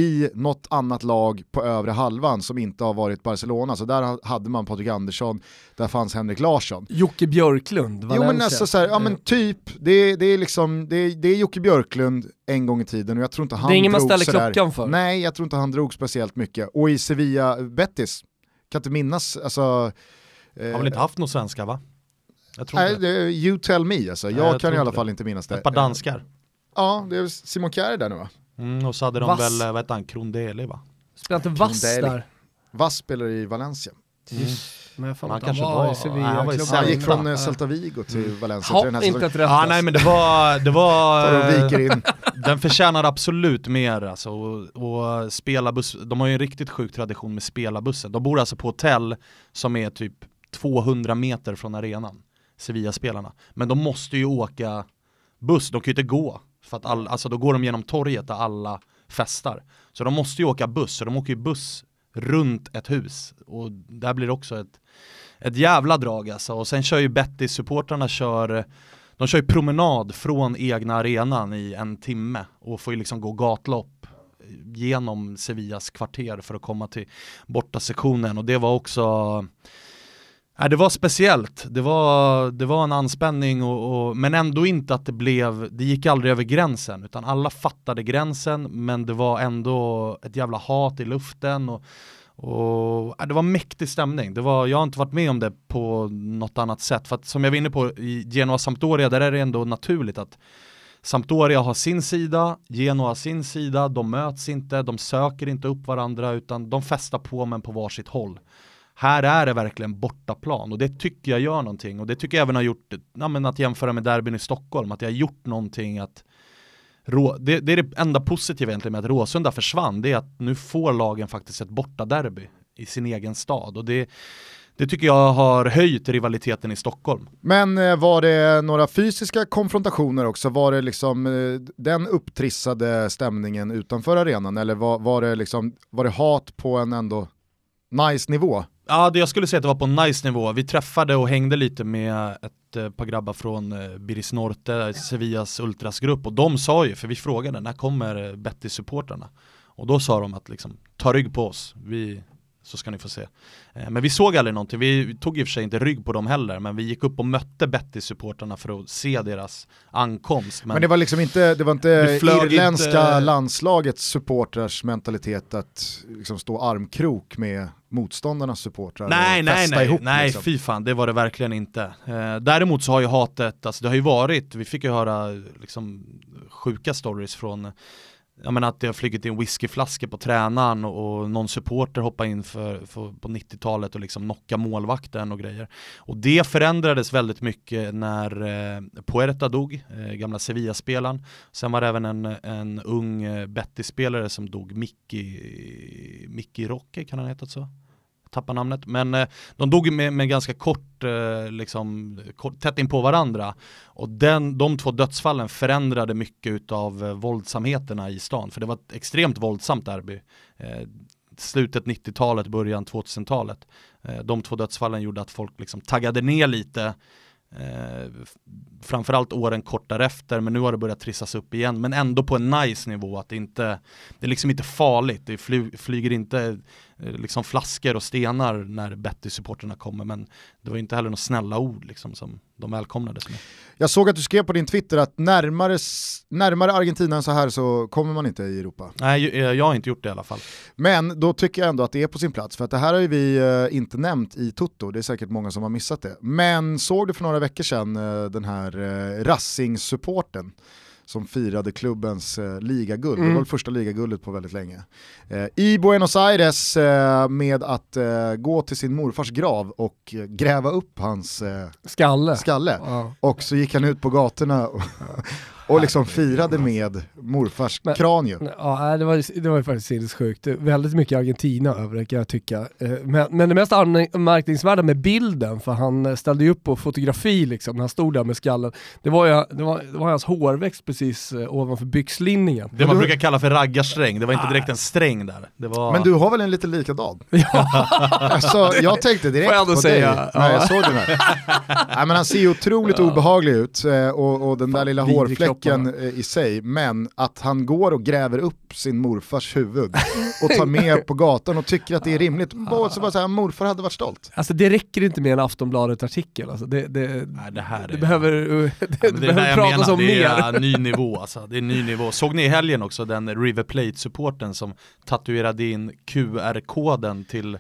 i något annat lag på övre halvan som inte har varit Barcelona. Så där ha- hade man Patrik Andersson, där fanns Henrik Larsson. Jocke Björklund, Valencia. Jo men alltså så här, ja men typ, det, det är liksom, det, det är Jocke Björklund en gång i tiden och jag tror inte han Det är ingen man drog ställer sådär- klockan för. Nej, jag tror inte han drog speciellt mycket. Och i Sevilla, Betis, kan inte minnas, alltså... eh, Har väl inte haft någon svenska va? Jag tror Nej, inte. det, är you tell me alltså. Nej, Jag, jag kan i alla inte fall inte minnas det. Ett par danskar. Ja, det är Simon Kjär där nu va? Mm, och så hade de Vass. väl, eh, vad hette han, Krondeli va? Spelar inte Vass där? Vass spelar i Valencia. Men jag fan Han kanske var, var- i Sevilla. han var i. Han gick från eh, Ja. Celta Vigo till Valencia till den här inte säsongen. ett rätt alltså. nej men det var, det var... *laughs* Tar och viker in. Den förtjänar absolut mer alltså, och, och spelarbuss, de har ju en riktigt sjuk tradition med spelarbussen. De bor alltså på hotell som är typ 200 meter från arenan, Sevilla-spelarna. Men de måste ju åka buss, de kan ju inte gå. För att all, alltså då går de genom torget där alla festar. Så de måste ju åka buss, så de åker ju buss runt ett hus. Och där blir det också ett, ett jävla drag alltså. Och sen kör ju Betty-supportrarna kör de kör ju promenad från egna arenan i en timme och får ju liksom gå gatlopp genom Sevillas kvarter för att komma till borta sektionen och det var också Nej, det var speciellt, det var, det var en anspänning och, och, men ändå inte att det blev, det gick aldrig över gränsen utan alla fattade gränsen men det var ändå ett jävla hat i luften och, och ja, det var mäktig stämning. Det var, jag har inte varit med om det på något annat sätt. För att som jag var inne på i Genoa Sampdoria, där är det ändå naturligt att Sampdoria har sin sida, Genoa har sin sida, de möts inte, de söker inte upp varandra utan de festar på men på varsitt håll. Här är det verkligen bortaplan och det tycker jag gör någonting och det tycker jag även har gjort, ja, men att jämföra med derbyn i Stockholm, att jag har gjort någonting att det, det är det enda positiva egentligen med att Råsunda försvann, det är att nu får lagen faktiskt ett bortaderby i sin egen stad och det, det tycker jag har höjt rivaliteten i Stockholm. Men eh, var det några fysiska konfrontationer också? Var det liksom eh, den upptrissade stämningen utanför arenan eller var, var, det, liksom, var det hat på en ändå nice nivå? Ja, det jag skulle säga att det var på en nice nivå. Vi träffade och hängde lite med ett eh, par grabbar från eh, Biris Norte, Sevillas ultrasgrupp och de sa ju, för vi frågade när kommer eh, Betty-supportrarna? Och då sa de att liksom, ta rygg på oss, vi, så ska ni få se. Eh, men vi såg aldrig någonting, vi, tog i och för sig inte rygg på dem heller, men vi gick upp och mötte Betty-supportrarna för att se deras ankomst. Men, det var liksom inte, det var inte irländska inte- landslagets supportrars mentalitet att liksom stå armkrok med motståndarnas supportrar Nej, och nej, festa nej, ihop. nej, liksom. fy fan, det var det verkligen inte. Eh, däremot så har ju hatet, alltså det har ju varit, vi fick ju höra liksom sjuka stories från jag menar att det har flugit in whiskyflaskor på tränaren och, och någon supporter hoppade in för, för på 90-talet och liksom knocka målvakten och grejer. Och det förändrades väldigt mycket när eh, Puerta dog, eh, gamla Sevilla-spelaren. Sen var det även en, en ung eh, Betty-spelare som dog, Mickey, Mickey Rocke, kan han heta så? Tappa namnet, men eh, de dog med, med ganska kort, eh, liksom, kort, tätt in på varandra. Och den, de två dödsfallen förändrade mycket av eh, våldsamheterna i stan, för det var ett extremt våldsamt derby. Eh, slutet 90-talet, början 2000-talet. Eh, de två dödsfallen gjorde att folk liksom taggade ner lite Eh, framförallt åren kort därefter, men nu har det börjat trissas upp igen. Men ändå på en nice nivå, att det inte, det är liksom inte farligt. Det fly, flyger inte liksom flaskor och stenar när Betty-supporterna kommer, men det var inte heller några snälla ord liksom som de välkomnades med. Jag såg att du skrev på din Twitter att närmare, närmare Argentina än så här så kommer man inte i Europa. Nej, jag, jag har inte gjort det i alla fall. Men då tycker jag ändå att det är på sin plats, för att det här har ju vi eh, inte nämnt i Toto, det är säkert många som har missat det. Men såg du för några veckor sedan eh, den här eh, Racing-supporten som firade klubbens eh, ligaguld. Mm. Det var det första ligaguldet på väldigt länge. Eh, I Buenos Aires eh, med att eh, gå till sin morfars grav och eh, gräva upp hans eh, Skalle. skalle. Ja. Och så gick han ut på gatorna och, och liksom firade med morfars Men- kranium. Ja, det var, det var ju faktiskt sinnessjukt. Väldigt mycket Argentina över det kan jag tycka. Eh, Men, men det mest anmärkningsvärda med bilden, för han ställde ju upp på fotografi liksom, när han stod där med skallen, det var ju det var, det var hans hårväxt precis eh, ovanför byxlinningen. Det man du- brukar kalla för raggarsträng, det var inte direkt en sträng där. Det var... Men du har väl en lite likadan? *laughs* alltså, jag tänkte direkt jag på säga, dig när jag såg den här. Nej, men han ser ju otroligt obehaglig ut eh, och, och den där lilla hårfläcken kropp eh, i sig, men att han går och gräver upp sin morfars huvud *laughs* och tar med på gatan och tycker att det är rimligt. Bara så bara så här, morfar hade varit stolt. Alltså det räcker inte med en Aftonbladet-artikel. Alltså, det, det, Nej, det här det är... behöver, *laughs* det, Ja, det är det behöver pratas om det mer. är ny *laughs* nivå alltså. Det är ny nivå. Såg ni i helgen också den River Plate-supporten som tatuerade in QR-koden till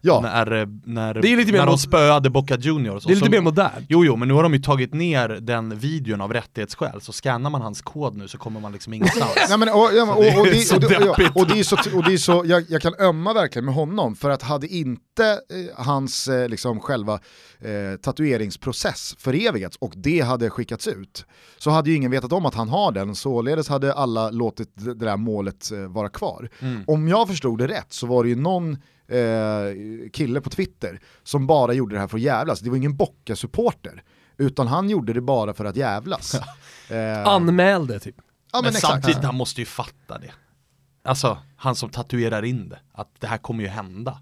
Ja, när, när, Det är lite mer när de spöade Boca Juniors. Det är lite så- mer modernt. Jo, jo, men nu har de ju tagit ner den videon av rättighetsskäl, så scannar man hans kod nu så kommer man liksom ingenstans. *laughs* Nej, men, och, Det är så och, det, och, är så, och det är så jag, jag kan ömma verkligen med honom, för att hade inte eh, hans eh, liksom själva eh, tatueringsprocess förevigats och det hade skickats ut, så hade ju ingen vetat om att han har den, således hade alla låtit det det där målet eh, vara kvar. Mm. Om jag förstod det rätt så var det ju någon eh, kille på Twitter som bara gjorde det här för att jävlas, det var ingen Bocca-supporter, utan han gjorde det bara för att jävlas. *laughs* Eh, Anmälde typ. ja, men exakt. samtidigt, han måste ju fatta det. Alltså, han som tatuerar in det, att det här kommer ju hända.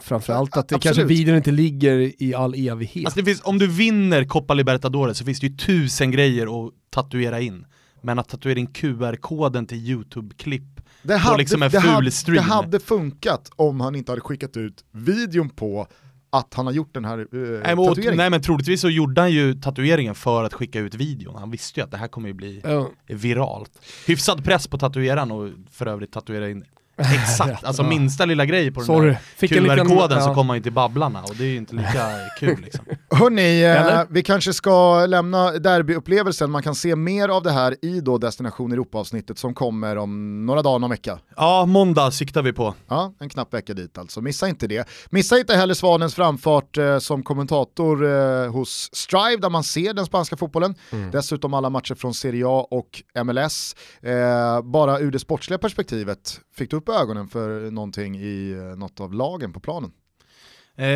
Framförallt att det Absolut. kanske videon inte ligger i all evighet. Alltså det finns, om du vinner Copa Libertadores så finns det ju tusen grejer att tatuera in. Men att tatuera in QR-koden till YouTube-klipp Det på hade, liksom en det, ful hade, stream. det hade funkat om han inte hade skickat ut videon på att han har gjort den här eh, Nej men, tatueringen. nej men troligtvis så gjorde han ju tatueringen för att skicka ut videon. Han visste ju att det här kommer ju bli Ja. viralt. Hyfsad press på tatueraren och för övrigt tatuera in *laughs* exakt, alltså Ja. minsta lilla grej på den Sorry. där Fick en liten- QR-koden så ja. kommer man ju till Babblarna och det är ju inte lika *laughs* kul liksom. Hörni, eh, vi kanske ska lämna derbyupplevelsen, man kan se mer av det här i då Destination Europa-avsnittet som kommer om några dagar, någon vecka. Ja, måndag siktar vi på. Ja, en knapp vecka dit alltså, missa inte det. Missa inte heller Svanens framfart eh, som kommentator eh, hos Strive där man ser den spanska fotbollen. Dessutom alla matcher från Serie A och MLS. Eh, bara ur det sportsliga perspektivet, fick du upp ögonen för någonting i eh, något av lagen på planen? Eh,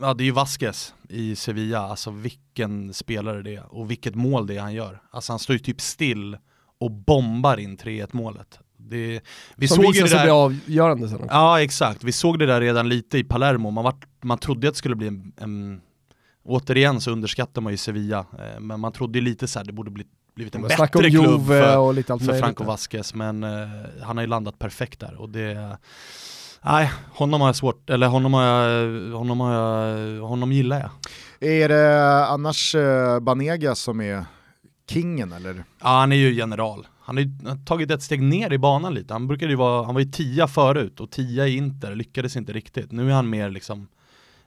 ja det är ju Vasquez i Sevilla, alltså vilken spelare det är och vilket mål det är han gör. Alltså han står ju typ still och bombar in 3-1 målet. Det, vi Som såg ju det där... bli avgörande sen också. Ja exakt, vi såg det där redan lite i Palermo, man, vart, man trodde att det skulle bli en, en Återigen så underskattar man ju Sevilla, eh, men man trodde ju lite så här, det borde bli, blivit en snackar bättre klubb för, för. Franco Vasquez, men eh, han har ju landat perfekt där och det Nej, honom har jag svårt, eller honom har jag, honom har jag, honom gillar jag. Är det annars eh, Banega som är kingen eller? Ja han är ju general. Han har ju tagit ett steg ner i banan lite. Han brukade ju vara, han var ju tia förut och tia i Inter, lyckades inte riktigt. Nu är han mer liksom,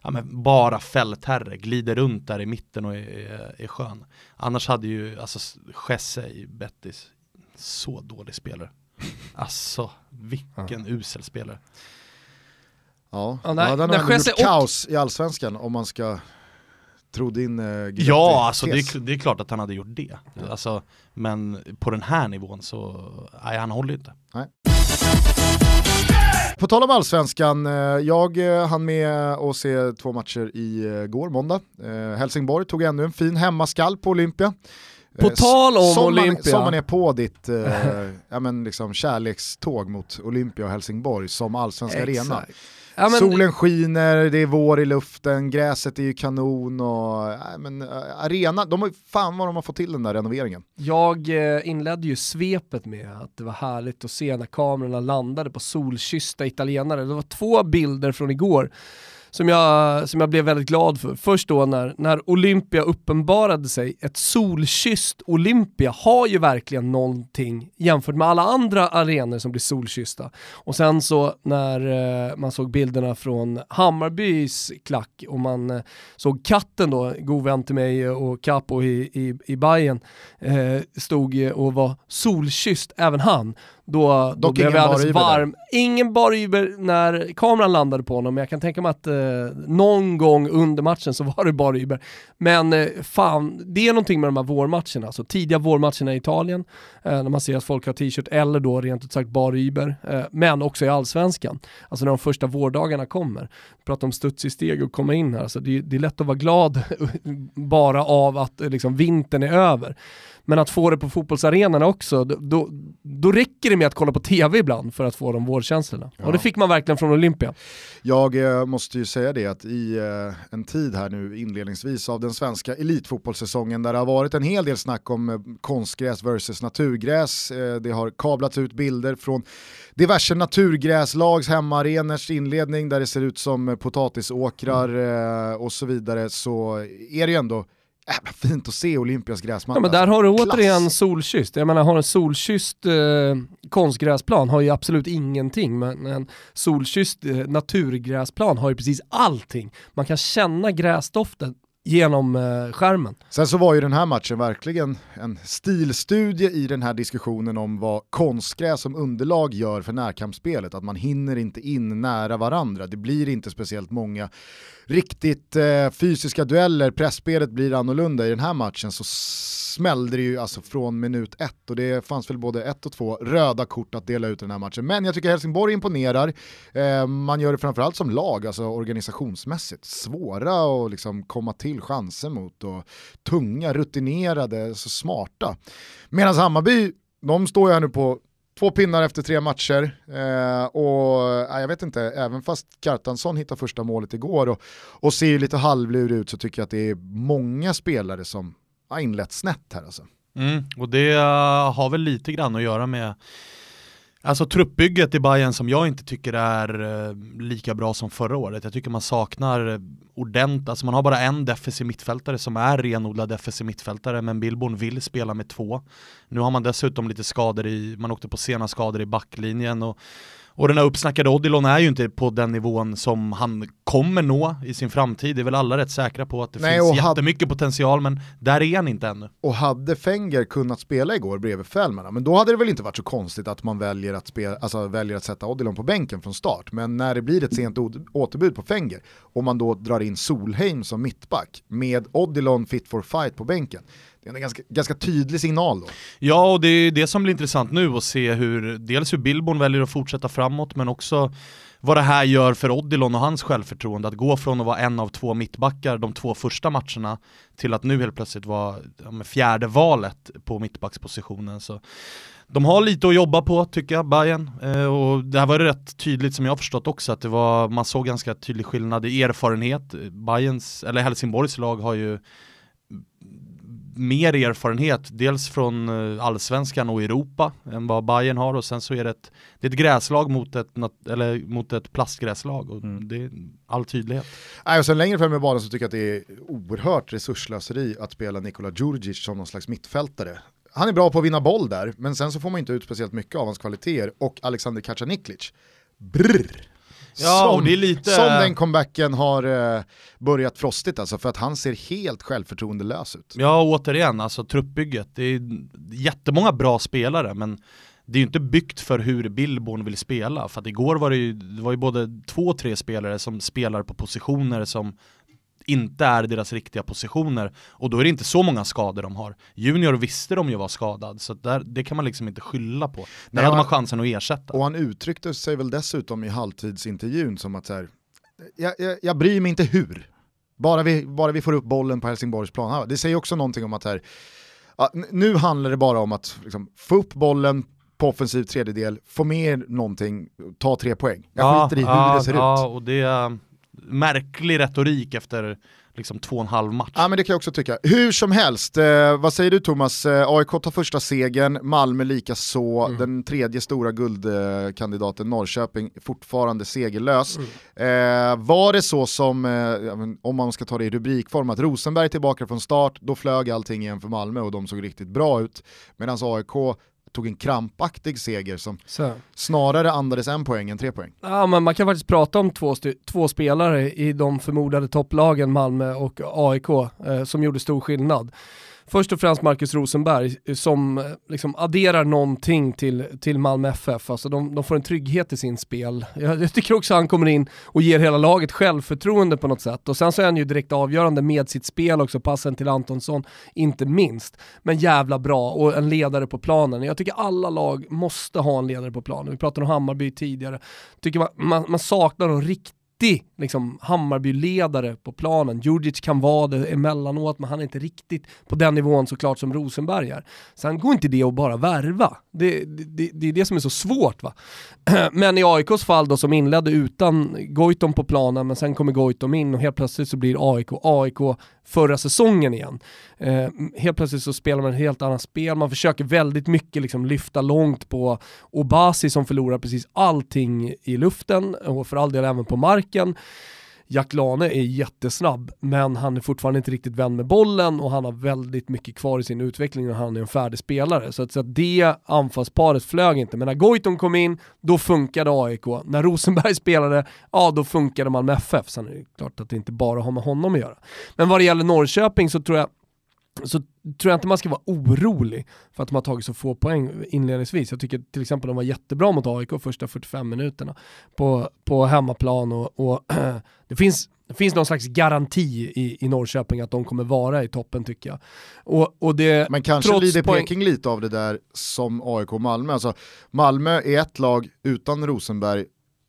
ja men bara fältherre, glider runt där i mitten och är, är, är skön. Annars hade ju, alltså Jesse i Betis, Så dålig spelare. *laughs* Alltså, vilken usel spelare. Ja, Ja, nej, ja, den har gjort och- kaos i allsvenskan om man ska tro din uh, Ja, alltså det är, det är klart att han hade gjort det. Alltså, men på den här nivån så, nej han håller ju inte. På tal om allsvenskan, eh, jag eh, hann med att se två matcher i eh, går, måndag. Helsingborg tog ännu en fin hemmaskall på Olympia. På tal om som Man, Olympia. som man är på ditt eh, *laughs* ja, men liksom kärlekståg mot Olympia och Helsingborg som allsvensk arena. Ja, men, Solen skiner, det är vår i luften, gräset är ju kanon och ja, men, eh, arena, de har, fan vad de har fått till den där renoveringen. Jag eh, inledde ju svepet med att det var härligt att se när kamerorna landade på solkyssta italienare. Det var två bilder från igår som jag, som jag blev väldigt glad för. Först då när, när Olympia uppenbarade sig, ett solkysst Olympia har ju verkligen någonting jämfört med alla andra arenor som blir solkyssta. Och sen så när eh, man såg bilderna från Hammarbys klack och man eh, såg katten då, god vän till mig och Capo i, i, i Bayern eh, stod och var solkysst, även han. Då, då Dock blev ingen jag alldeles varm. Ingen bar Iber när kameran landade på honom, men jag kan tänka mig att eh, någon gång under matchen så *laughs* var det bar Iber. Men eh, fan, det är någonting med de här vårmatcherna, alltså tidiga vårmatcherna i Italien, eh, när man ser att folk har t-shirt eller då rent ut sagt bar Iber, eh, men också i allsvenskan. Alltså när de första vårdagarna kommer. Prata om studs i steg och komma in här, alltså det, det är lätt att vara glad *laughs* bara av att eh, liksom, vintern är över. Men att få det på fotbollsarenorna också, då, då, då räcker det med att kolla på tv ibland för att få de vårkänslorna. Ja. Och det fick man verkligen från Olympia. Jag eh, måste ju säga det att i eh, en tid här nu inledningsvis av den svenska elitfotbollssäsongen där det har varit en hel del snack om eh, konstgräs versus naturgräs. Eh, det har kablats ut bilder från diverse naturgräslags hemmaarenors inledning där det ser ut som potatisåkrar eh, och så vidare så är det ju ändå äh, fint att se Olympias gräsmatta. Ja, men där har du Klass. återigen solkysst. Jag menar, har en solkysst eh, konstgräsplan har ju absolut ingenting, men en solkysst eh, naturgräsplan har ju precis allting. Man kan känna gräsdoften genom eh, skärmen. Sen så var ju den här matchen verkligen en stilstudie i den här diskussionen om vad konstgräs som underlag gör för närkampsspelet. Att man hinner inte in nära varandra. Det blir inte speciellt många riktigt eh, fysiska dueller. Pressspelet blir annorlunda. I den här matchen så smällde det ju alltså från minut ett och det fanns väl både ett och två röda kort att dela ut i den här matchen. Men jag tycker Helsingborg imponerar. Eh, man gör det framförallt som lag, alltså organisationsmässigt. Svåra att liksom komma till chanser mot och tunga, rutinerade, så smarta. Medan Hammarby, de står ju här nu på två pinnar efter tre matcher eh, och eh, jag vet inte, även fast Kartansson hittar första målet igår och, och ser ju lite halvlur ut så tycker jag att det är många spelare som har inlett snett här alltså. Mm, och det eh, har väl lite grann att göra med Alltså truppbygget i Bayern som jag inte tycker är eh, lika bra som förra året. Jag tycker man saknar ordentligt, alltså man har bara en defensiv mittfältare som är renodlad defensiv mittfältare men Billborn vill spela med två. Nu har man dessutom lite skador i, man åkte på sena skador i backlinjen och och den här uppsnackade Odilon är ju inte på den nivån som han kommer nå i sin framtid. Det är väl alla rätt säkra på att det Nej, finns jättemycket potential men där är han inte ännu. Och hade Fenger kunnat spela igår bredvid Fällman, men då hade det väl inte varit så konstigt att man väljer att, spela, alltså väljer att sätta Odilon på bänken från start. Men när det blir ett sent återbud på Fenger och man då drar in Solheim som mittback med Odilon fit for fight på bänken, det är en ganska, ganska tydlig signal då. Ja, och det är det som blir intressant nu att se hur, dels hur Billborn väljer att fortsätta framåt, men också vad det här gör för Odilon och hans självförtroende. Att gå från att vara en av två mittbackar de två första matcherna till att nu helt plötsligt vara ja, fjärde valet på mittbackspositionen. Så de har lite att jobba på tycker jag, Bayern. Eh, och det här var rätt tydligt som jag har förstått också, att det var, man såg ganska tydlig skillnad i erfarenhet. Bayerns, eller Helsingborgs lag har ju mer erfarenhet, dels från eh, allsvenskan och Europa än vad Bayern har och sen så är det ett, det är ett gräslag mot ett, eller mot ett plastgräslag och Mm. det är all tydlighet. Nej, och sen längre fram i banan så tycker jag att det är oerhört resurslöseri att spela Nikola Djurdjic som någon slags mittfältare. Han är bra på att vinna boll där, men sen så får man inte ut speciellt mycket av hans kvaliteter och Alexander Kacaniklic. Brrr. Ja, som, och lite... som den comebacken har eh, börjat frostigt alltså, för att han ser helt självförtroendelös ut. Ja, återigen, alltså truppbygget. Det är jättemånga bra spelare, men det är ju inte byggt för hur Billborn vill spela. För att igår var det ju, det var ju både två, tre spelare som spelar på positioner som inte är deras riktiga positioner och då är det inte så många skador de har. Junior visste de ju var skadad så där, det kan man liksom inte skylla på. Där Nej, hade man han- chansen att ersätta. Och han uttryckte sig väl dessutom i halvtidsintervjun som att så här, jag, jag, jag bryr mig inte hur, bara vi, bara vi får upp bollen på Helsingborgs plan. Det säger också någonting om att här, ja, nu handlar det bara om att liksom, få upp bollen på offensiv tredjedel, få med någonting, ta tre poäng. Jag skiter i hur det ser ja, ut. och det märklig retorik efter liksom två och en halv match. Ja men det kan jag också tycka. Hur som helst, eh, vad säger du Thomas? Eh, AIK tar första segern, Malmö lika så. Mm. den tredje stora guldkandidaten Norrköping fortfarande segerlös. Mm. Eh, var det så som, eh, om man ska ta det i rubrikform, att Rosenberg tillbaka från start, då flög allting igen för Malmö och de såg riktigt bra ut. Medan AIK tog en krampaktig seger som Så. snarare andades en poäng än tre poäng. Ja, men man kan faktiskt prata om två, två spelare i de förmodade topplagen Malmö och AIK eh, som gjorde stor skillnad. Först och främst Marcus Rosenberg eh, som eh, liksom adderar någonting till, till Malmö FF. Alltså de, de får en trygghet i sin spel. Jag, jag tycker också han kommer in och ger hela laget självförtroende på något sätt. Och sen så är han ju direkt avgörande med sitt spel också, passen till Antonsson, inte minst. Men jävla bra och en ledare på planen. Jag tycker alla lag måste ha en ledare på planen. Vi pratade om Hammarby tidigare. Tycker man, man, man saknar en riktig liksom, Hammarby-ledare på planen. Djurdjic kan vara det emellanåt, men han är inte riktigt på den nivån såklart som Rosenberg är. Sen går inte det att bara värva. Det, det, det är det som är så svårt va. *clears throat* Men i AIKs fall då som inledde utan Goitom på planen, men sen kommer Goitom in och helt plötsligt så blir AIK AIK förra säsongen igen. Eh, helt plötsligt så spelar man ett helt annat spel, man försöker väldigt mycket liksom lyfta långt på Obasi som förlorar precis allting i luften och för all del även på marken. Jack Lane är jättesnabb, men han är fortfarande inte riktigt vän med bollen och han har väldigt mycket kvar i sin utveckling och han är en färdig spelare. Så att, så att det anfallsparet flög inte. Men när Goitom kom in, då funkade AIK. När Rosenberg *laughs* spelade, ja då funkade man med FF. Sen är det klart att det inte bara har med honom att göra. Men vad det gäller Norrköping så tror jag så tror jag inte man ska vara orolig för att de har tagit så få poäng inledningsvis. Jag tycker till exempel de var jättebra mot AIK första 45 minuterna på, på hemmaplan och, och *clears throat* det, finns, det finns någon slags garanti i, i Norrköping att de kommer vara i toppen tycker jag. Och, och det, Men kanske lider Peking lite av det där som AIK och Malmö. Alltså, Malmö är ett lag utan Rosenberg,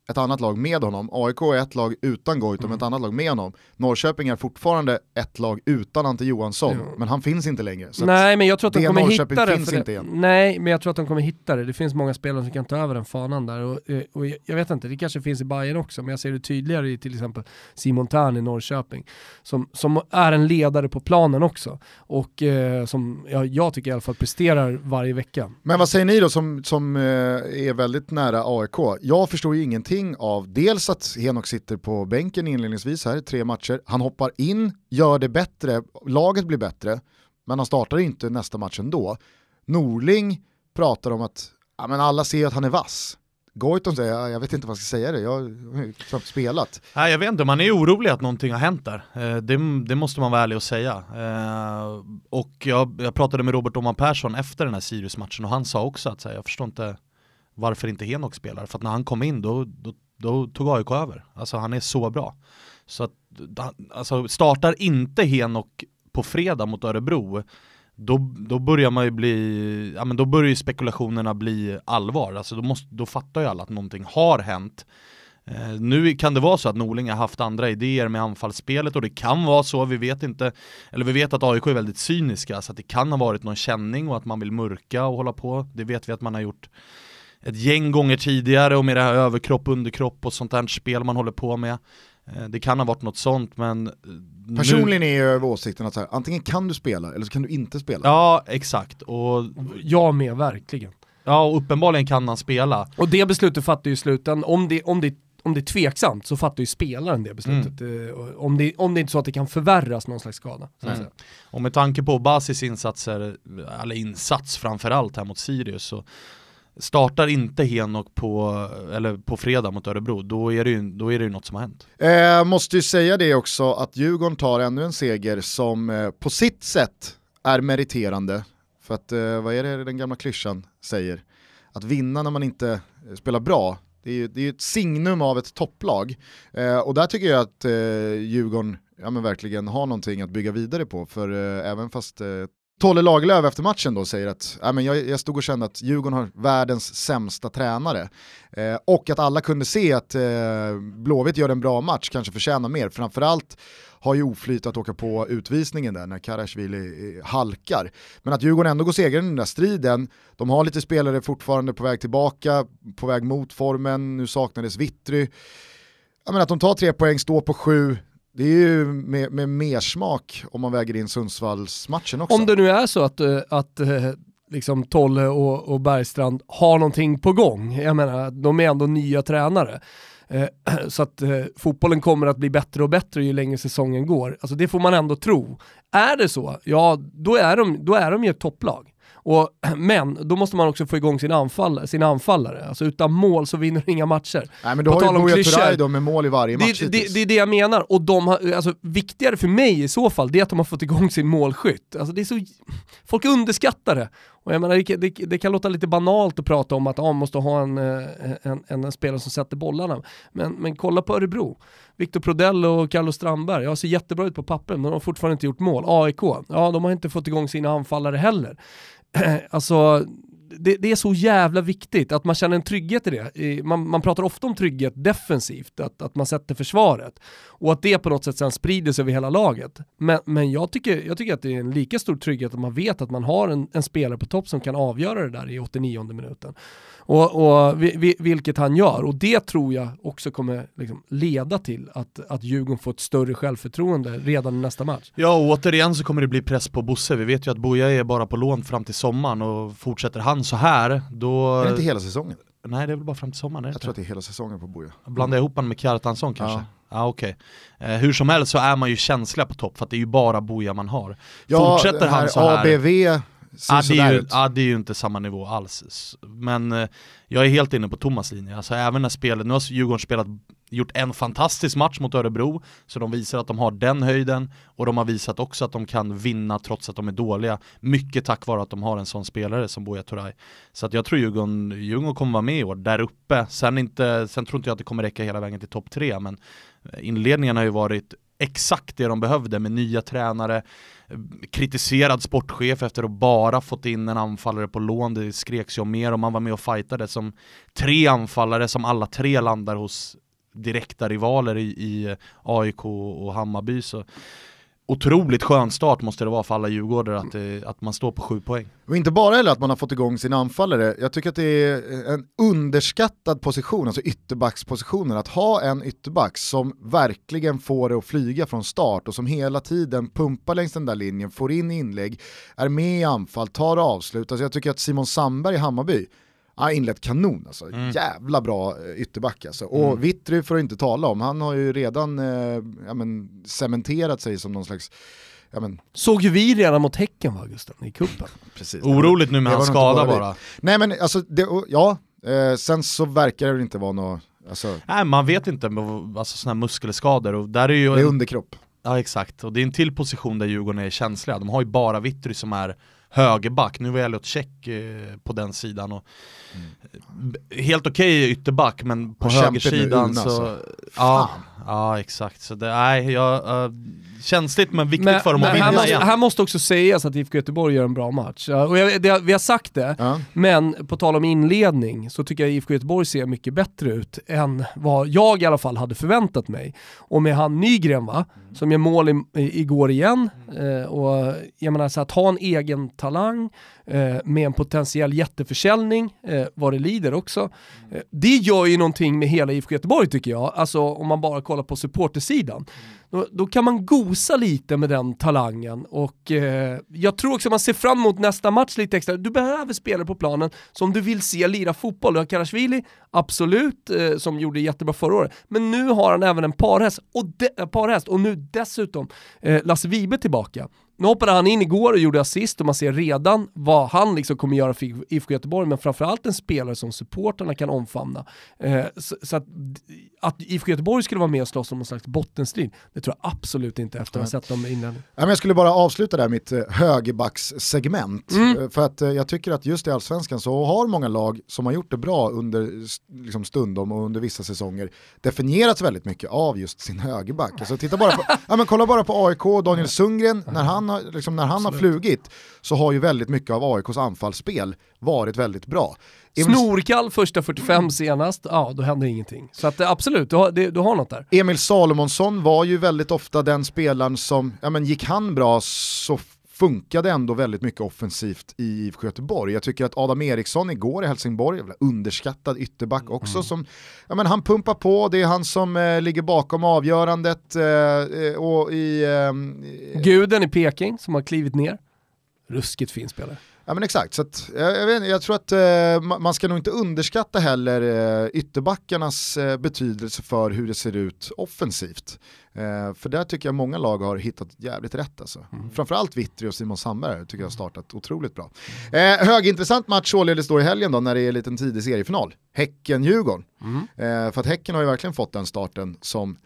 ett annat lag med honom. AIK är ett lag utan Goitom, Mm. ett annat lag med honom. Norrköping är fortfarande ett lag utan Ante Johansson, Ja. men han finns inte längre. Nej men jag tror att de det kommer Norrköping hitta det. finns för inte det. igen. Nej men jag tror att de kommer hitta det. Det finns många spelare som kan ta över den fanan där. Och, och jag- jag vet inte, det kanske finns i Bayern också, men jag ser det tydligare i till exempel Simon Thern i Norrköping. Som, som är en ledare på planen också. Och eh, som ja, jag tycker i alla fall presterar varje vecka. Men vad säger ni då som, som eh, är väldigt nära AIK? Jag förstår ju ingenting av dels att Henok sitter på bänken inledningsvis här, tre matcher. Han hoppar in, gör det bättre, laget blir bättre, men han startar inte nästa match ändå. Norling pratar om att ja, men alla ser att han är vass. Goitom säger, jag vet inte vad jag ska säga det, jag har ju knappt spelat. Nej, jag vet inte, man är orolig att någonting har hänt där. Eh, det, det måste man vara ärlig och säga. Eh, och jag, jag pratade med Robert Oman Persson efter den här Sirius-matchen och han sa också att så här, jag förstår inte varför inte Henok spelar. För att när han kom in då, då, då tog AIK över. Alltså han är så bra. Så att, da- alltså, startar inte Henok på fredag mot Örebro då, då börjar man ju bli, ja men då börjar ju spekulationerna bli allvar. Alltså då, måste, då fattar ju alla att någonting har hänt. Eh, nu kan det vara så att Norling har haft andra idéer med anfallsspelet och det kan vara så, vi vet inte, eller vi vet att AIK är väldigt cyniska så att det kan ha varit någon känning och att man vill mörka och hålla på. Det vet vi att man har gjort ett gäng gånger tidigare och med det här överkropp, underkropp och sånt där spel man håller på med. Eh, det kan ha varit något sånt men eh, nu- Personligen är jag över åsikten att så här, antingen kan du spela eller så kan du inte spela. Ja, exakt. Och, Jag med, verkligen. ja, och uppenbarligen kan han spela. Och det beslutet fattar ju i slutändan, om det, om det om det är tveksamt så fattar ju spelaren det beslutet. Eh, Om, det, om det inte är så att det kan förvärras någon slags skada. Så att Mm. säga. Och med tanke på Basis insatser, eller insats framförallt här mot Sirius så Startar inte Henok på, eller på fredag mot Örebro, då är det ju, då är det ju något som har hänt. Eh, måste ju säga det också att Djurgården tar ännu en seger som eh, på sitt sätt är meriterande. För att, eh, vad är det den gamla klyschan säger? Att vinna när man inte eh, spelar bra, det är ju det är ett signum av ett topplag. Eh, och där tycker jag att eh, Djurgården ja, men verkligen har någonting att bygga vidare på. För eh, även fast eh, Tolle Lagerlöf efter matchen då säger att äh, men jag, jag stod och kände att Djurgården har världens sämsta tränare. Eh, och att alla kunde se att eh, Blåvitt gör en bra match, kanske förtjänar mer. Framförallt har ju oflyt att åka på utvisningen där när Karasjvili eh, halkar. Men att Djurgården ändå går segrande i den där striden, de har lite spelare fortfarande på väg tillbaka, på väg mot formen, nu saknades Vittry. Att de tar tre poäng, står på sju, det är ju med, med mersmak om man väger in Sundsvallsmatchen också. Om det nu är så att, eh, att eh, liksom Tolle och, och Bergstrand har någonting på gång, jag menar, de är ändå nya tränare. Eh, *clears throat* så att eh, fotbollen kommer att bli bättre och bättre ju längre säsongen går. Alltså det får man ändå tro. Är det så, ja då är de, då är de ju ett topplag. Och, *clears throat* men då måste man också få igång sin anfall, sina anfallare. Alltså utan mål så vinner du inga matcher. Nej men du har ju Buya Turay då med mål i varje match det, det, det, är det jag menar, och de har, alltså, viktigare för mig i så fall, det är att de har fått igång sin målskytt. Alltså, det är så, folk underskattar det. Och jag menar, det, det, kan låta lite banalt att prata om att ah, man måste ha en, eh, en, en, en, spelare som sätter bollarna. Men, men kolla på Örebro. Viktor Prodell och Carlos Strandberg, ja ser jättebra ut på papper men de har fortfarande inte gjort mål. AIK, ja de har inte fått igång sina anfallare heller. *clears throat* alltså, det, det, är så jävla viktigt att man känner en trygghet i det. Man, man pratar ofta om trygghet defensivt, att, att man sätter försvaret. Och att det på något sätt sen sprider sig över hela laget. Men, men jag, tycker, jag tycker att det är en lika stor trygghet att man vet att man har en, en spelare på topp som kan avgöra det där i 89 minuten. Och, och vi, vilket han gör. Och det tror jag också kommer liksom leda till att, att Djurgården får ett större självförtroende redan i nästa match. Ja, och återigen så kommer det bli press på Bosse. Vi vet ju att Boja är bara på lån fram till sommaren och fortsätter han så här, då... Är det inte hela säsongen? Nej, det är väl bara fram till sommaren? Jag tror att det är hela säsongen på Boja. Blandar ihop honom med Kjartansson kanske? Ja. Ja, okej. Okay. Eh, hur som helst så är man ju känsliga på topp för att det är ju bara Boja man har. Ja, Fortsätter han så här... ABV ja, det är ju, ja, det är ju inte samma nivå alls. Men eh, jag är helt inne på Thomas linje. Alltså även när spelet, nu har Djurgården spelat, gjort en fantastisk match mot Örebro, så de visar att de har den höjden, och de har visat också att de kan vinna trots att de är dåliga. Mycket tack vare att de har en sån spelare som Buya Turay. Så att jag tror Djurgården, Djurgården kommer vara med i år, där uppe. Sen, inte, sen tror inte jag att det kommer räcka hela vägen till topp tre, men inledningen har ju varit exakt det de behövde med nya tränare, kritiserad sportchef efter att bara fått in en anfallare på lån, det skreks ju om mer och man var med och fightade som tre anfallare som alla tre landar hos direkta rivaler i, i AIK och Hammarby. Så otroligt skön start måste det vara för alla djurgårdare att, eh, att man står på sju poäng. Och inte bara heller att man har fått igång sina anfallare, jag tycker att det är en underskattad position, alltså ytterbackspositionen, att ha en ytterback som verkligen får det att flyga från start och som hela tiden pumpar längs den där linjen, får in inlägg, är med i anfall, tar avslut. Alltså jag tycker att Simon Sandberg i Hammarby, har inlett kanon alltså. Mm. Jävla bra eh, ytterback alltså. Och mm. Vittry får du inte tala om, han har ju redan eh, ja, men, cementerat sig som någon slags Ja, men. Såg ju vi redan mot Häcken va Gusten, i cupen. *laughs* Precis. Oroligt nu med hans skada bara. bara. Nej men alltså, det, ja, eh, sen så verkar det inte vara något, alltså. Nej man vet inte, alltså sådana här muskelskador och där är ju... Det är underkropp. Ja exakt, och det är en till position där Djurgården är känsliga. De har ju bara Vittry som är högerback, nu var Elliot Check eh, på den sidan och mm. helt okej okay ytterback men på högersidan så... Alltså. Ja, ja exakt, så det, nej, jag, uh, känsligt men viktigt men, för dem att vinna här måste, igen. Här måste också sägas att IFK Göteborg gör en bra match. Och jag, det, vi har sagt det, ja. men på tal om inledning så tycker jag IFK Göteborg ser mycket bättre ut än vad jag i alla fall hade förväntat mig. Och med han Nygren va, mm. som gör mål i, i, igår igen, eh, och jag menar så att ha en egen talang, eh, med en potentiell jätteförsäljning, eh, vad det lider också. Eh, det gör ju någonting med hela IFK Göteborg tycker jag, alltså om man bara kollar på supportersidan. Då, då, kan man gosa lite med den talangen och eh, jag tror också man ser fram emot nästa match lite extra. Du behöver spelare på planen som du vill se lira fotboll. Du har Karasvili, absolut, eh, som gjorde jättebra förra året, men nu har han även en parhäst och, de, eh, parhäst, och nu dessutom eh, Lasse Vibe tillbaka nu hoppade han in igår och gjorde assist och man ser redan vad han liksom kommer göra för IFK Göteborg, men framförallt en spelare som supporterna kan omfamna. Eh, så, så, att, att IFK Göteborg skulle vara med och slåss om någon slags bottenstrid, det tror jag absolut inte efter att ha sett dem innan. Jag skulle bara avsluta där mitt eh, högerbackssegment, mm. Eh, för att jag tycker att just i allsvenskan så har många lag som har gjort det bra under liksom stundom och under vissa säsonger definierats väldigt mycket av just sin högerback. Alltså, titta bara på, *laughs* ja, men kolla bara på AIK och Daniel Sundgren, när han har, liksom, när han har flugit så har ju väldigt mycket av AIKs anfallsspel varit väldigt bra. Snorkall första 45 senast, ja då hände ingenting. Så att, absolut, du har, det, du har något där. Emil Salomonsson var ju väldigt ofta den spelaren som, ja men gick han bra så funkade ändå väldigt mycket offensivt i IFK Göteborg. Jag tycker att Adam Eriksson igår i Helsingborg, underskattad ytterback också, mm. som, ja, men han pumpar på, det är han som eh, ligger bakom avgörandet. Eh, eh och i, eh, Guden i Peking som har klivit ner, ruskigt fin spelare. Ja men exakt, så att, jag, jag, vet, jag tror att eh, man ska nog inte underskatta heller eh, ytterbackarnas eh, betydelse för hur det ser ut offensivt. Eh, för där tycker jag många lag har hittat jävligt rätt alltså. Mm. Framförallt Vittry och Simon Sandberg tycker jag har startat otroligt bra. Eh, högintressant match således då i helgen då när det är en liten tidig seriefinal. Häcken-Djurgården. Mm. Eh, för att Häcken har ju verkligen fått den starten som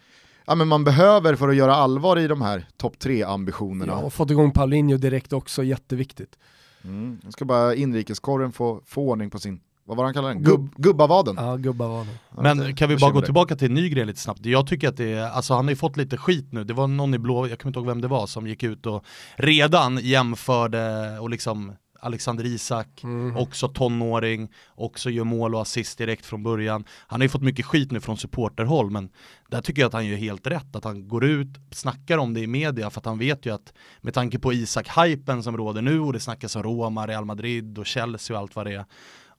ja, men man behöver för att göra allvar i de här topp tre ambitionerna. Ja, och fått igång Paulinho direkt också, jätteviktigt. Mm. Jag ska bara inrikeskorren få, få ordning på sin vad var han kallade den? Gubb, gubbavaden. Ja, gubbavaden. Men kan vi bara gå tillbaka till Nygren lite snabbt? Jag tycker att det är, alltså han har ju fått lite skit nu, det var någon i blå, jag kommer inte ihåg vem det var, som gick ut och redan jämförde och liksom Alexander Isak, mm. också tonåring, också gör mål och assist direkt från början. Han har ju fått mycket skit nu från supporterhåll, men där tycker jag att han gör helt rätt, att han går ut, snackar om det i media, för att han vet ju att med tanke på Isak-hypen som råder nu och det snackas om Roma, Real Madrid och Chelsea och allt vad det är,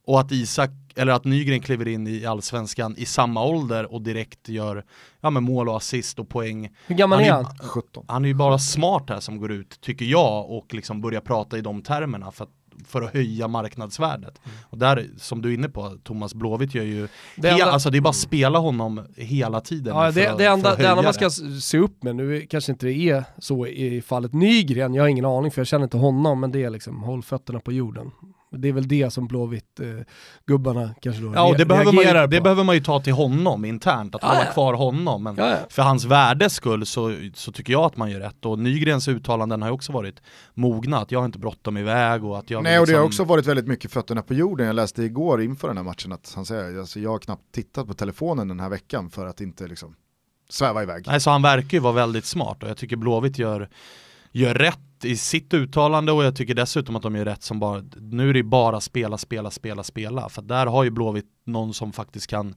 och att Isak, eller att Nygren kliver in i allsvenskan i samma ålder och direkt gör ja, med mål och assist och poäng. Hur gammal han är han? 17. Han är ju bara smart här som går ut, tycker jag, och liksom börjar prata i de termerna. För att för att höja marknadsvärdet. Mm. Och där, som du är inne på, Thomas Blåvitt gör ju, det, enda, alltså det är bara att spela honom hela tiden. Ja, det, det, enda, det enda man ska se upp med, nu kanske inte det är så i fallet Nygren, jag har ingen aning för jag känner inte honom, men det är liksom håll fötterna på jorden. Det är väl det som Blåvitt-gubbarna eh, kanske då Ja, och det behöver, man ju, det behöver man ju ta till honom internt, att ja, hålla ja. kvar honom. Men ja, för hans värdes skull så, så tycker jag att man gör rätt. Och Nygrens uttalanden har ju också varit mogna, att jag har inte bråttom iväg och att jag... Nej, och det har liksom- också varit väldigt mycket fötterna på jorden. Jag läste igår inför den här matchen att han säger, alltså, jag har knappt tittat på telefonen den här veckan för att inte liksom sväva iväg. Nej, så han verkar ju vara väldigt smart och jag tycker Blåvitt gör gör rätt i sitt uttalande och jag tycker dessutom att de gör rätt som bara, nu är det bara spela, spela, spela, spela. För där har ju Blåvitt någon som faktiskt kan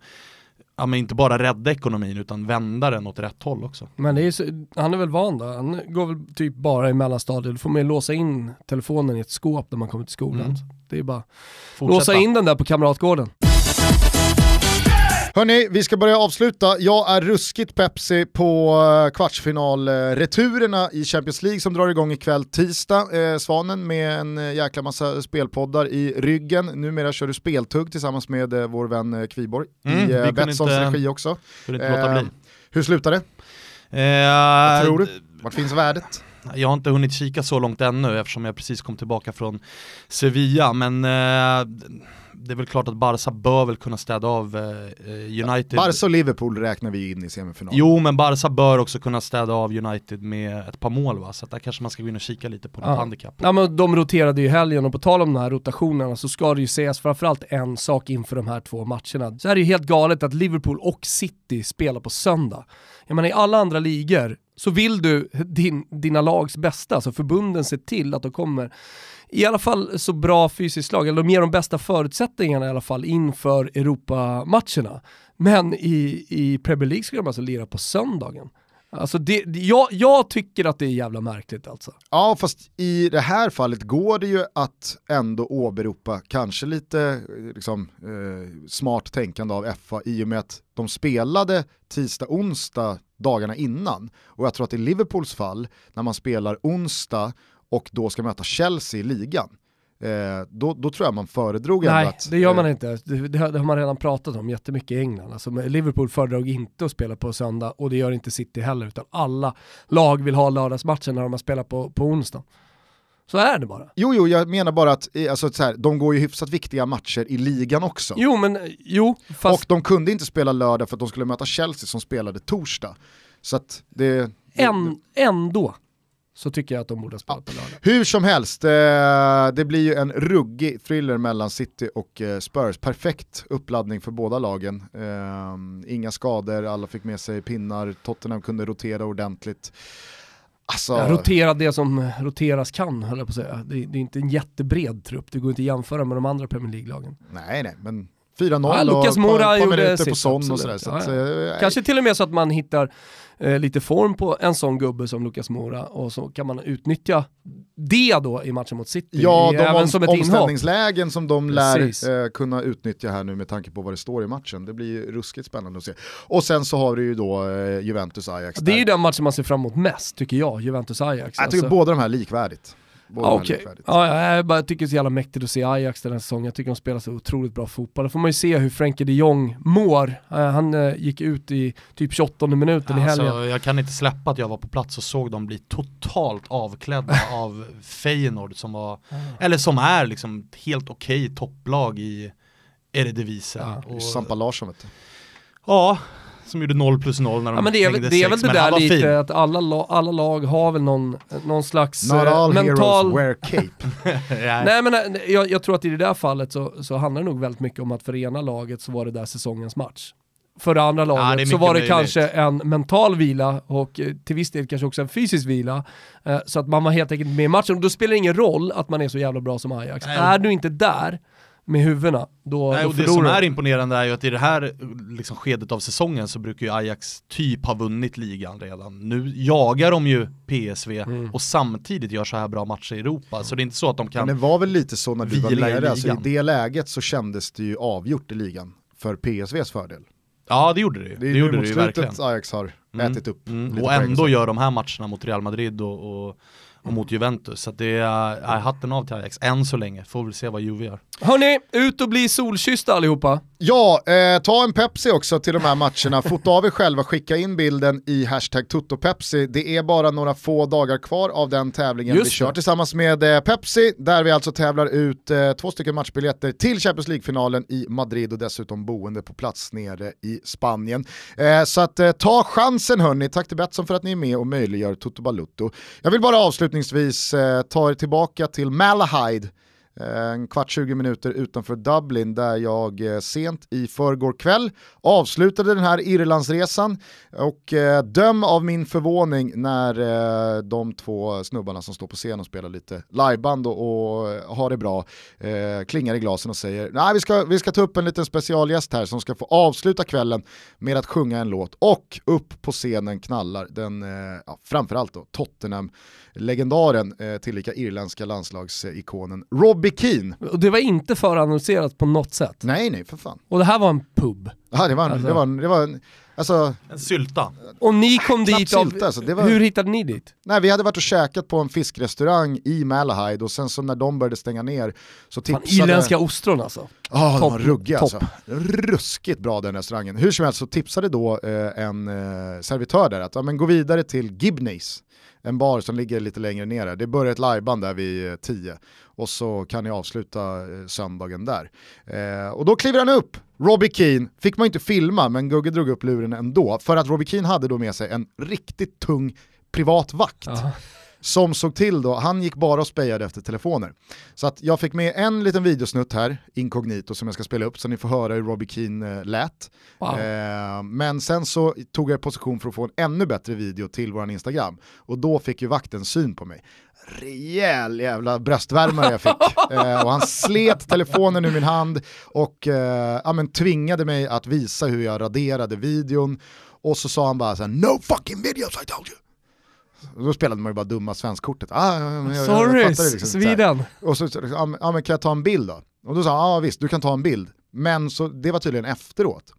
ja, men inte bara rädda ekonomin utan vända den åt rätt håll också. Men det är så, han är väl van då, han går väl typ bara i mellanstadiet, då får man ju låsa in telefonen i ett skåp när man kommer till skolan. Mm. Det är bara Fortsätta. låsa in den där på Kamratgården. Hörni, vi ska börja avsluta. Jag är ruskigt Pepsi på eh, kvartsfinalreturerna i Champions League som drar igång ikväll tisdag. Eh, Svanen med en eh, jäkla massa spelpoddar i ryggen. Numera kör du speltugg tillsammans med eh, vår vän eh, Kviborg mm, i eh, Betssons regi också. Eh, hur slutar det? Vad tror du? Vart finns värdet? Jag har inte hunnit kika så långt ännu eftersom jag precis kom tillbaka från Sevilla, men det är väl klart att Barca bör väl kunna städa av eh, eh United. Barca och Liverpool räknar vi in i semifinalen. Jo, men Barca bör också kunna städa av United med ett par mål va, så där kanske man ska gå in och kika lite på ja. något handikapp. Ja men de roterade ju helgen och på tal om de här rotationerna så ska det ju sägas framförallt en sak inför de här två matcherna. Så är det ju helt galet att Liverpool och City spelar på söndag. Jag menar i alla andra ligor så vill du din, dina lags bästa, så förbunden ser till att de kommer i alla fall så bra fysiskt lag, eller de ger de bästa förutsättningarna i alla fall inför Europamatcherna. Men i, i Premier League ska de alltså lira på söndagen. Alltså det, jag, jag, tycker att det är jävla märkligt alltså. Ja, fast i det här fallet går det ju att ändå åberopa kanske lite eh, liksom, eh, smart tänkande av FA i och med att de spelade tisdag, onsdag dagarna innan. Och jag tror att i Liverpools fall, när man spelar onsdag och då ska möta Chelsea i ligan, eh, då, då tror jag man föredrog Nej, att... det gör man eh, inte. Det, det, har, det man redan pratat om jättemycket i England. Alltså, Liverpool föredrog inte att spela på söndag och det gör inte City heller, utan alla lag vill ha lördagsmatchen när de har spelat på, på onsdag. Så är det bara. Jo, jo, jag menar bara att eh, alltså, så här, de går ju hyfsat viktiga matcher i ligan också. Jo, men jo, fast Och de kunde inte spela lördag för att de skulle möta Chelsea som spelade torsdag. Så att det... än, ändå så tycker jag att de borde ha spelat på lördag. Hur som helst, eh, det blir ju en ruggig thriller mellan City och eh, Spurs. Perfekt uppladdning för båda lagen. Eh, inga skador, alla fick med sig pinnar, Tottenham kunde rotera ordentligt. Alltså, Ja, rotera det som roteras kan, höll jag på att säga. Det, det är inte en jättebred trupp, det går inte att jämföra med de andra Premier League-lagen. nej, nej, men 4-0 Ja, Lucas och ett par, minuter på sån och sådär. Så Ja, att, ja. eh, Kanske till och med så att man hittar eh, lite form på en sån gubbe som Lucas Moura och så kan man utnyttja det då i matchen mot City. Ja, de även om, som ett inhopp. omställningslägen som de lär eh, kunna utnyttja här nu med tanke på vad det står i matchen. Det blir ju ruskigt spännande att se. Och sen så har du ju då eh, Juventus-Ajax. Det är ju den matchen man ser fram emot mest, tycker jag, Juventus-Ajax. Jag tycker båda de här är likvärdigt. Båda Ja, de här är okej. likvärdigt. Ja, jag bara tycker det är så jävla mäktigt att se Ajax den här säsongen. Jag tycker de spelar så otroligt bra fotboll. Då får man ju se hur Frenkie de Jong mår. Eh, Han eh, gick ut i typ 28 minuten i helgen. Alltså, jag kan inte släppa att jag var på plats och såg dem bli totalt avklädda *laughs* av Feyenoord som var, eller som är liksom helt okej topplag i Eredivisie. Ja, och, Sampa Larsson vet du. ja, som gjorde 0 plus 0 när de Ja men det är, väl- hängde det är väl sex, det där lite fin. att alla, la- alla lag har väl någon, någon slags Not eh, all mental... heroes wear *laughs* cape. Nej. Nej men eh, jag, jag tror att i det där fallet så, så handlar det nog väldigt mycket om att för ena laget så var det där säsongens match. För det andra det är laget så var det möjligt. kanske en mental vila och eh, till viss del kanske också en fysisk vila. Så att man var helt enkelt med i matchen. Och då spelar det ingen roll att man är så jävla bra som Ajax. Nej. Är du inte där med huvudena, då, Nej, då och det förlorar som är imponerande är ju att i det här liksom, skedet av säsongen så brukar ju Ajax typ ha vunnit ligan redan. Nu jagar de ju PSV Mm. och samtidigt gör så här bra matcher i Europa. Så det är inte så att de Men kan... det var väl lite så när du var Vila i nere, alltså, i det läget så kändes det ju avgjort i ligan för PSVs fördel. Ja det gjorde det ju. Det Det, är ju gjorde det ju verkligen. Ajax har Mm. ätit upp. Mm. lite Och ändå gör de här matcherna mot Real Madrid och, och, och mot Juventus. Så det är, är hatten av till Ajax, än så länge. Får väl se vad Juve gör. Hörni, ut och bli solkyssta allihopa. Ja, eh, ta en Pepsi också till de här matcherna. Fota av er själva, skicka in bilden i hashtag TuttoPepsi. Det är bara några få dagar kvar av den tävlingen Just vi kör det. tillsammans med eh, Pepsi, där vi alltså tävlar ut eh, två stycken matchbiljetter till Champions League-finalen i Madrid och dessutom boende på plats nere i Spanien. Eh, så att eh, ta chansen hörni, tack till Betsson för att ni är med och möjliggör Toto Balutto. Jag vill bara avslutningsvis eh, ta er tillbaka till Malahide en kvart 20 minuter utanför Dublin där jag eh, sent i förrgår kväll avslutade den här Irlandsresan. Och eh, döm av min förvåning när eh, de två snubbarna som står på scen och spelar lite liveband och, och har det bra klingar i glasen och säger nej vi ska, vi ska ta upp en liten specialgäst här som ska få avsluta kvällen med att sjunga en låt. Och upp på scenen knallar den, ja, framförallt då Tottenham legendaren, tillika irländska landslagsikonen Robbie Keane. Och det var inte förannonserat på något sätt. Nej, nej, för fan. Och det här var en pub. Ja, det var, en, Alltså. det var, en, det var en, alltså, En sylta. Och ni kom knappt dit av... sylta, alltså, det var- Hur hittade ni dit? nej, vi hade varit och käkat på en fiskrestaurang i Malahide och sen så när de började stänga ner så Fan, tipsade... irländska ostron alltså. Ja, de Topp, var ruggiga alltså. Ruskigt bra den restaurangen. Hur som helst så tipsade då eh, en eh, servitör där att ja, men gå vidare till Gibneys, en bar som ligger lite längre ner. Det börjar ett liveband där vid eh, 10 och så kan ni avsluta eh, söndagen där. Eh, och då kliver han upp, Robbie Keane, fick man inte filma men Gugge drog upp luren ändå för att Robbie Keane hade då med sig en riktigt tung privat vakt Ja som såg till då, han gick bara och spejade efter telefoner. Så att jag fick med en liten videosnutt här, inkognito, som jag ska spela upp så ni får höra hur Robbie Keane eh, lät. Wow. Eh, men sen så tog jag position för att få en ännu bättre video till våran Instagram och då fick ju vakten syn på mig. Rejäl jävla bröstvärmare jag fick. *laughs* Eh, och han slet telefonen ur min hand och eh, ja, men tvingade mig att visa hur jag raderade videon. Och så sa han bara så här: no fucking videos I told you. Då spelade man ju bara dumma svenskkortet. Ah, jag, Sorry, jag liksom. Så. Sweden. Och så, så ja, men- kan jag ta en bild då? Och då sa han, ja visst du kan ta en bild. Men så, det var tydligen efteråt.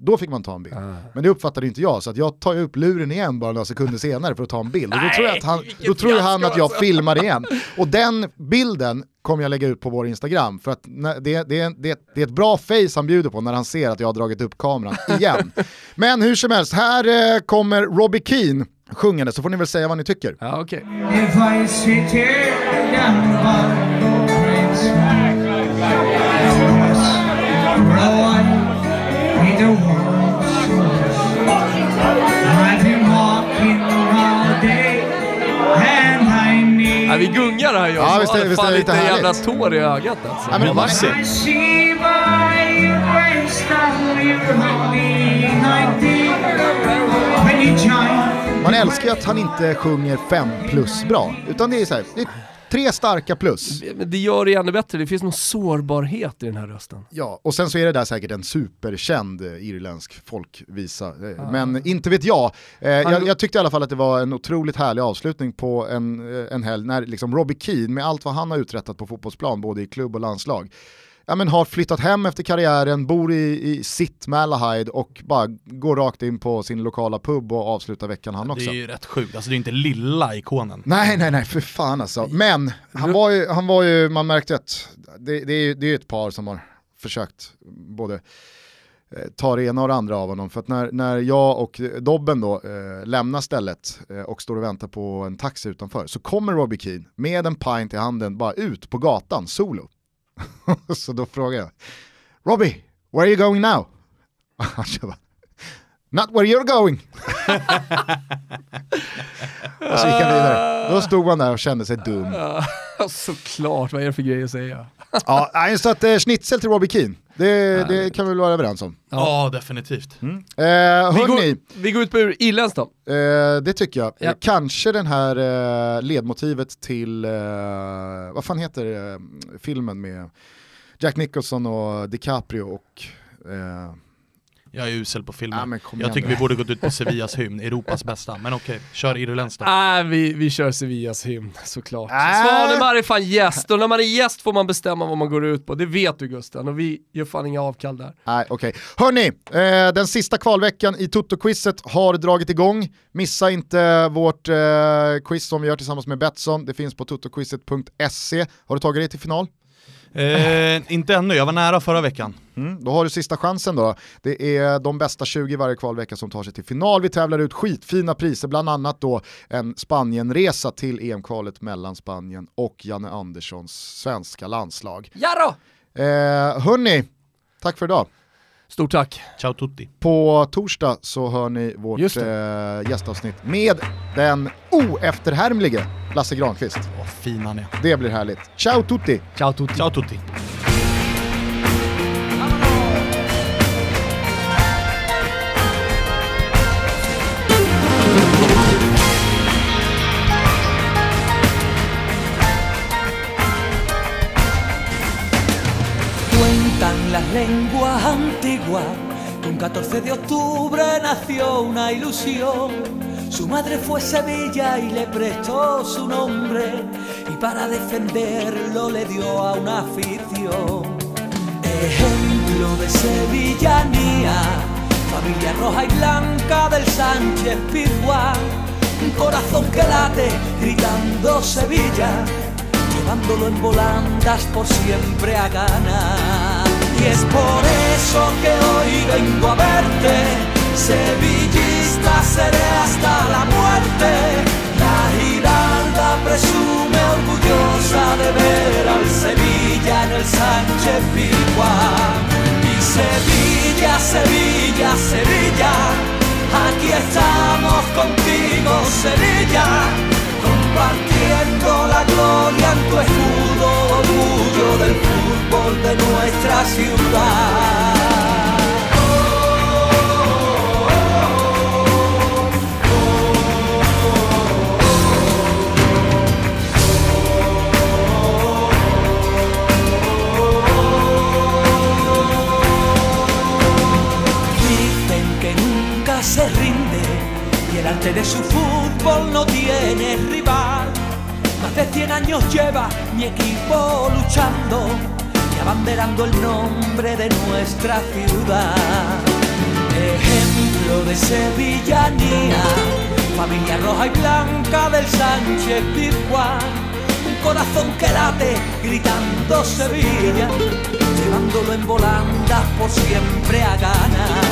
Då fick man ta en bild. Ah. Men det uppfattade inte jag, så att jag tar upp luren igen bara några sekunder senare för att ta en bild. Och då tror jag att han, då tror han att jag alltså. filmar igen. Och den bilden kommer jag lägga ut på vår Instagram. För att det, det, det, det är ett bra face han bjuder på när han ser att jag har dragit upp kameran igen. *laughs* Men hur som helst, här eh, kommer Robbie Keane sjungande så får ni väl säga vad ni tycker. Ja, need Ja, vi gungar här Ja, jag visst är det- visst är fan det lite lite jävla härligt. tår i ögat alltså. Ja, men- Vad vackert. Man älskar ju att han inte sjunger 5 plus bra, utan det är så här, det är tre starka plus. Men det gör det ännu bättre, det finns någon sårbarhet i den här rösten. Ja, och sen så är det där säkert en superkänd eh, irländsk folkvisa. Eh, Men inte vet jag. Eh, jag. Jag tyckte i alla fall att det var en otroligt härlig avslutning på en, en helg när liksom Robbie Keane, med allt vad han har uträttat på fotbollsplan, både i klubb och landslag, ja, men har flyttat hem efter karriären, bor i, i sitt Malahide och bara går rakt in på sin lokala pub och avslutar veckan han Det också. är ju rätt sjukt, alltså det är inte lilla ikonen. Nej, nej, nej, för fan alltså. Men han var ju, han var ju man märkte att det, det är ju det är ett par som har försökt både eh, ta det ena och det andra av honom. För att när, när jag och Dobben då eh, lämnar stället eh, och står och väntar på en taxi utanför så kommer Robbie Keane med en pint i handen bara ut på gatan solo. *laughs* så då frågar jag, Robbie, where are you going now? *laughs* Han bara, Not where you're going. *laughs* och så gick han vidare. Då stod man där och kände sig dum. Såklart, vad är det för grejer att säga? Ja, så att eh, schnitzel till Robbie Keane, det, det kan vi väl vara överens om. Ja, definitivt. Eh, Vi hörni, går, vi går ut på irländskt då. eh, det tycker jag. Ja. Eh, kanske den här eh, ledmotivet till, eh, vad fan heter eh, filmen med Jack Nicholson och DiCaprio och eh, Jag är usel på filmer. Kom jag igen tycker vi borde gått ut på *laughs* Sevillas hymn, Europas bästa. Men okej, kör irländskt då. Nej, vi, vi kör Sevillas hymn såklart. Äh. Svanemar är fan gäst och när man är gäst får man bestämma vad man går ut på. Det vet du Gusten och vi gör fan inga avkall där. Nej, okej. Hörni, eh, den sista kvalveckan i Toto-quizet har dragit igång. Missa inte vårt eh, quiz som vi gör tillsammans med Betsson. Det finns på totoquizet.se. Har du tagit dig till final? Eh, inte ännu, jag var nära förra veckan. Mm, då har du sista chansen då. Det är de bästa 20 varje kvalvecka som tar sig till final. Vi tävlar ut skitfina priser, bland annat då en Spanienresa till EM-kvalet mellan Spanien och Janne Anderssons svenska landslag. Jarro! Eh, hörni, tack för idag. Stort tack. Ciao tutti. På torsdag så hör ni vårt eh, gästavsnitt med den oefterhärmlige Lasse Granqvist. Vad fin han är. Det blir härligt. Ciao tutti! Ciao tutti. Ciao tutti. Cuentan las lenguas antiguas que un 14 de octubre nació una ilusión. Su madre fue Sevilla y le prestó su nombre y para defenderlo le dio a una afición. Ejemplo de sevillanía, familia roja y blanca del Sánchez Pizjuán. Un corazón que late gritando Sevilla llevándolo en volandas por siempre a ganar. Y es por eso que hoy vengo a verte, sevillista seré hasta la muerte. La Giralda presume orgullosa de ver al Sevilla en el Sánchez Pizjuán. Y Sevilla, Sevilla, Sevilla, aquí estamos contigo, Sevilla compartiendo la gloria en tu escudo, orgullo del fútbol de nuestra ciudad. Que nunca se rinde y el arte de su fútbol no tiene rival de 100 años lleva mi equipo luchando y abanderando el nombre de nuestra ciudad. Ejemplo de sevillanía, familia roja y blanca del Sánchez Pizjuán, un corazón que late gritando Sevilla, llevándolo en volandas por siempre a ganar.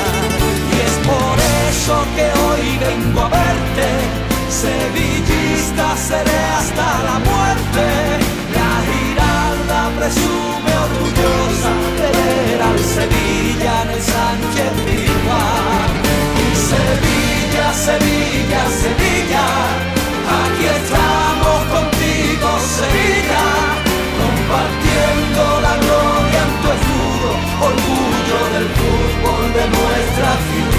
Y es por eso que hoy vengo a verte Sevillista seré hasta la muerte. La Giralda presume orgullosa de ver al Sevilla en el Sánchez Pizjuán. Sevilla, Sevilla, Sevilla, aquí estamos contigo, Sevilla, compartiendo la gloria en tu escudo, orgullo del fútbol de nuestra ciudad.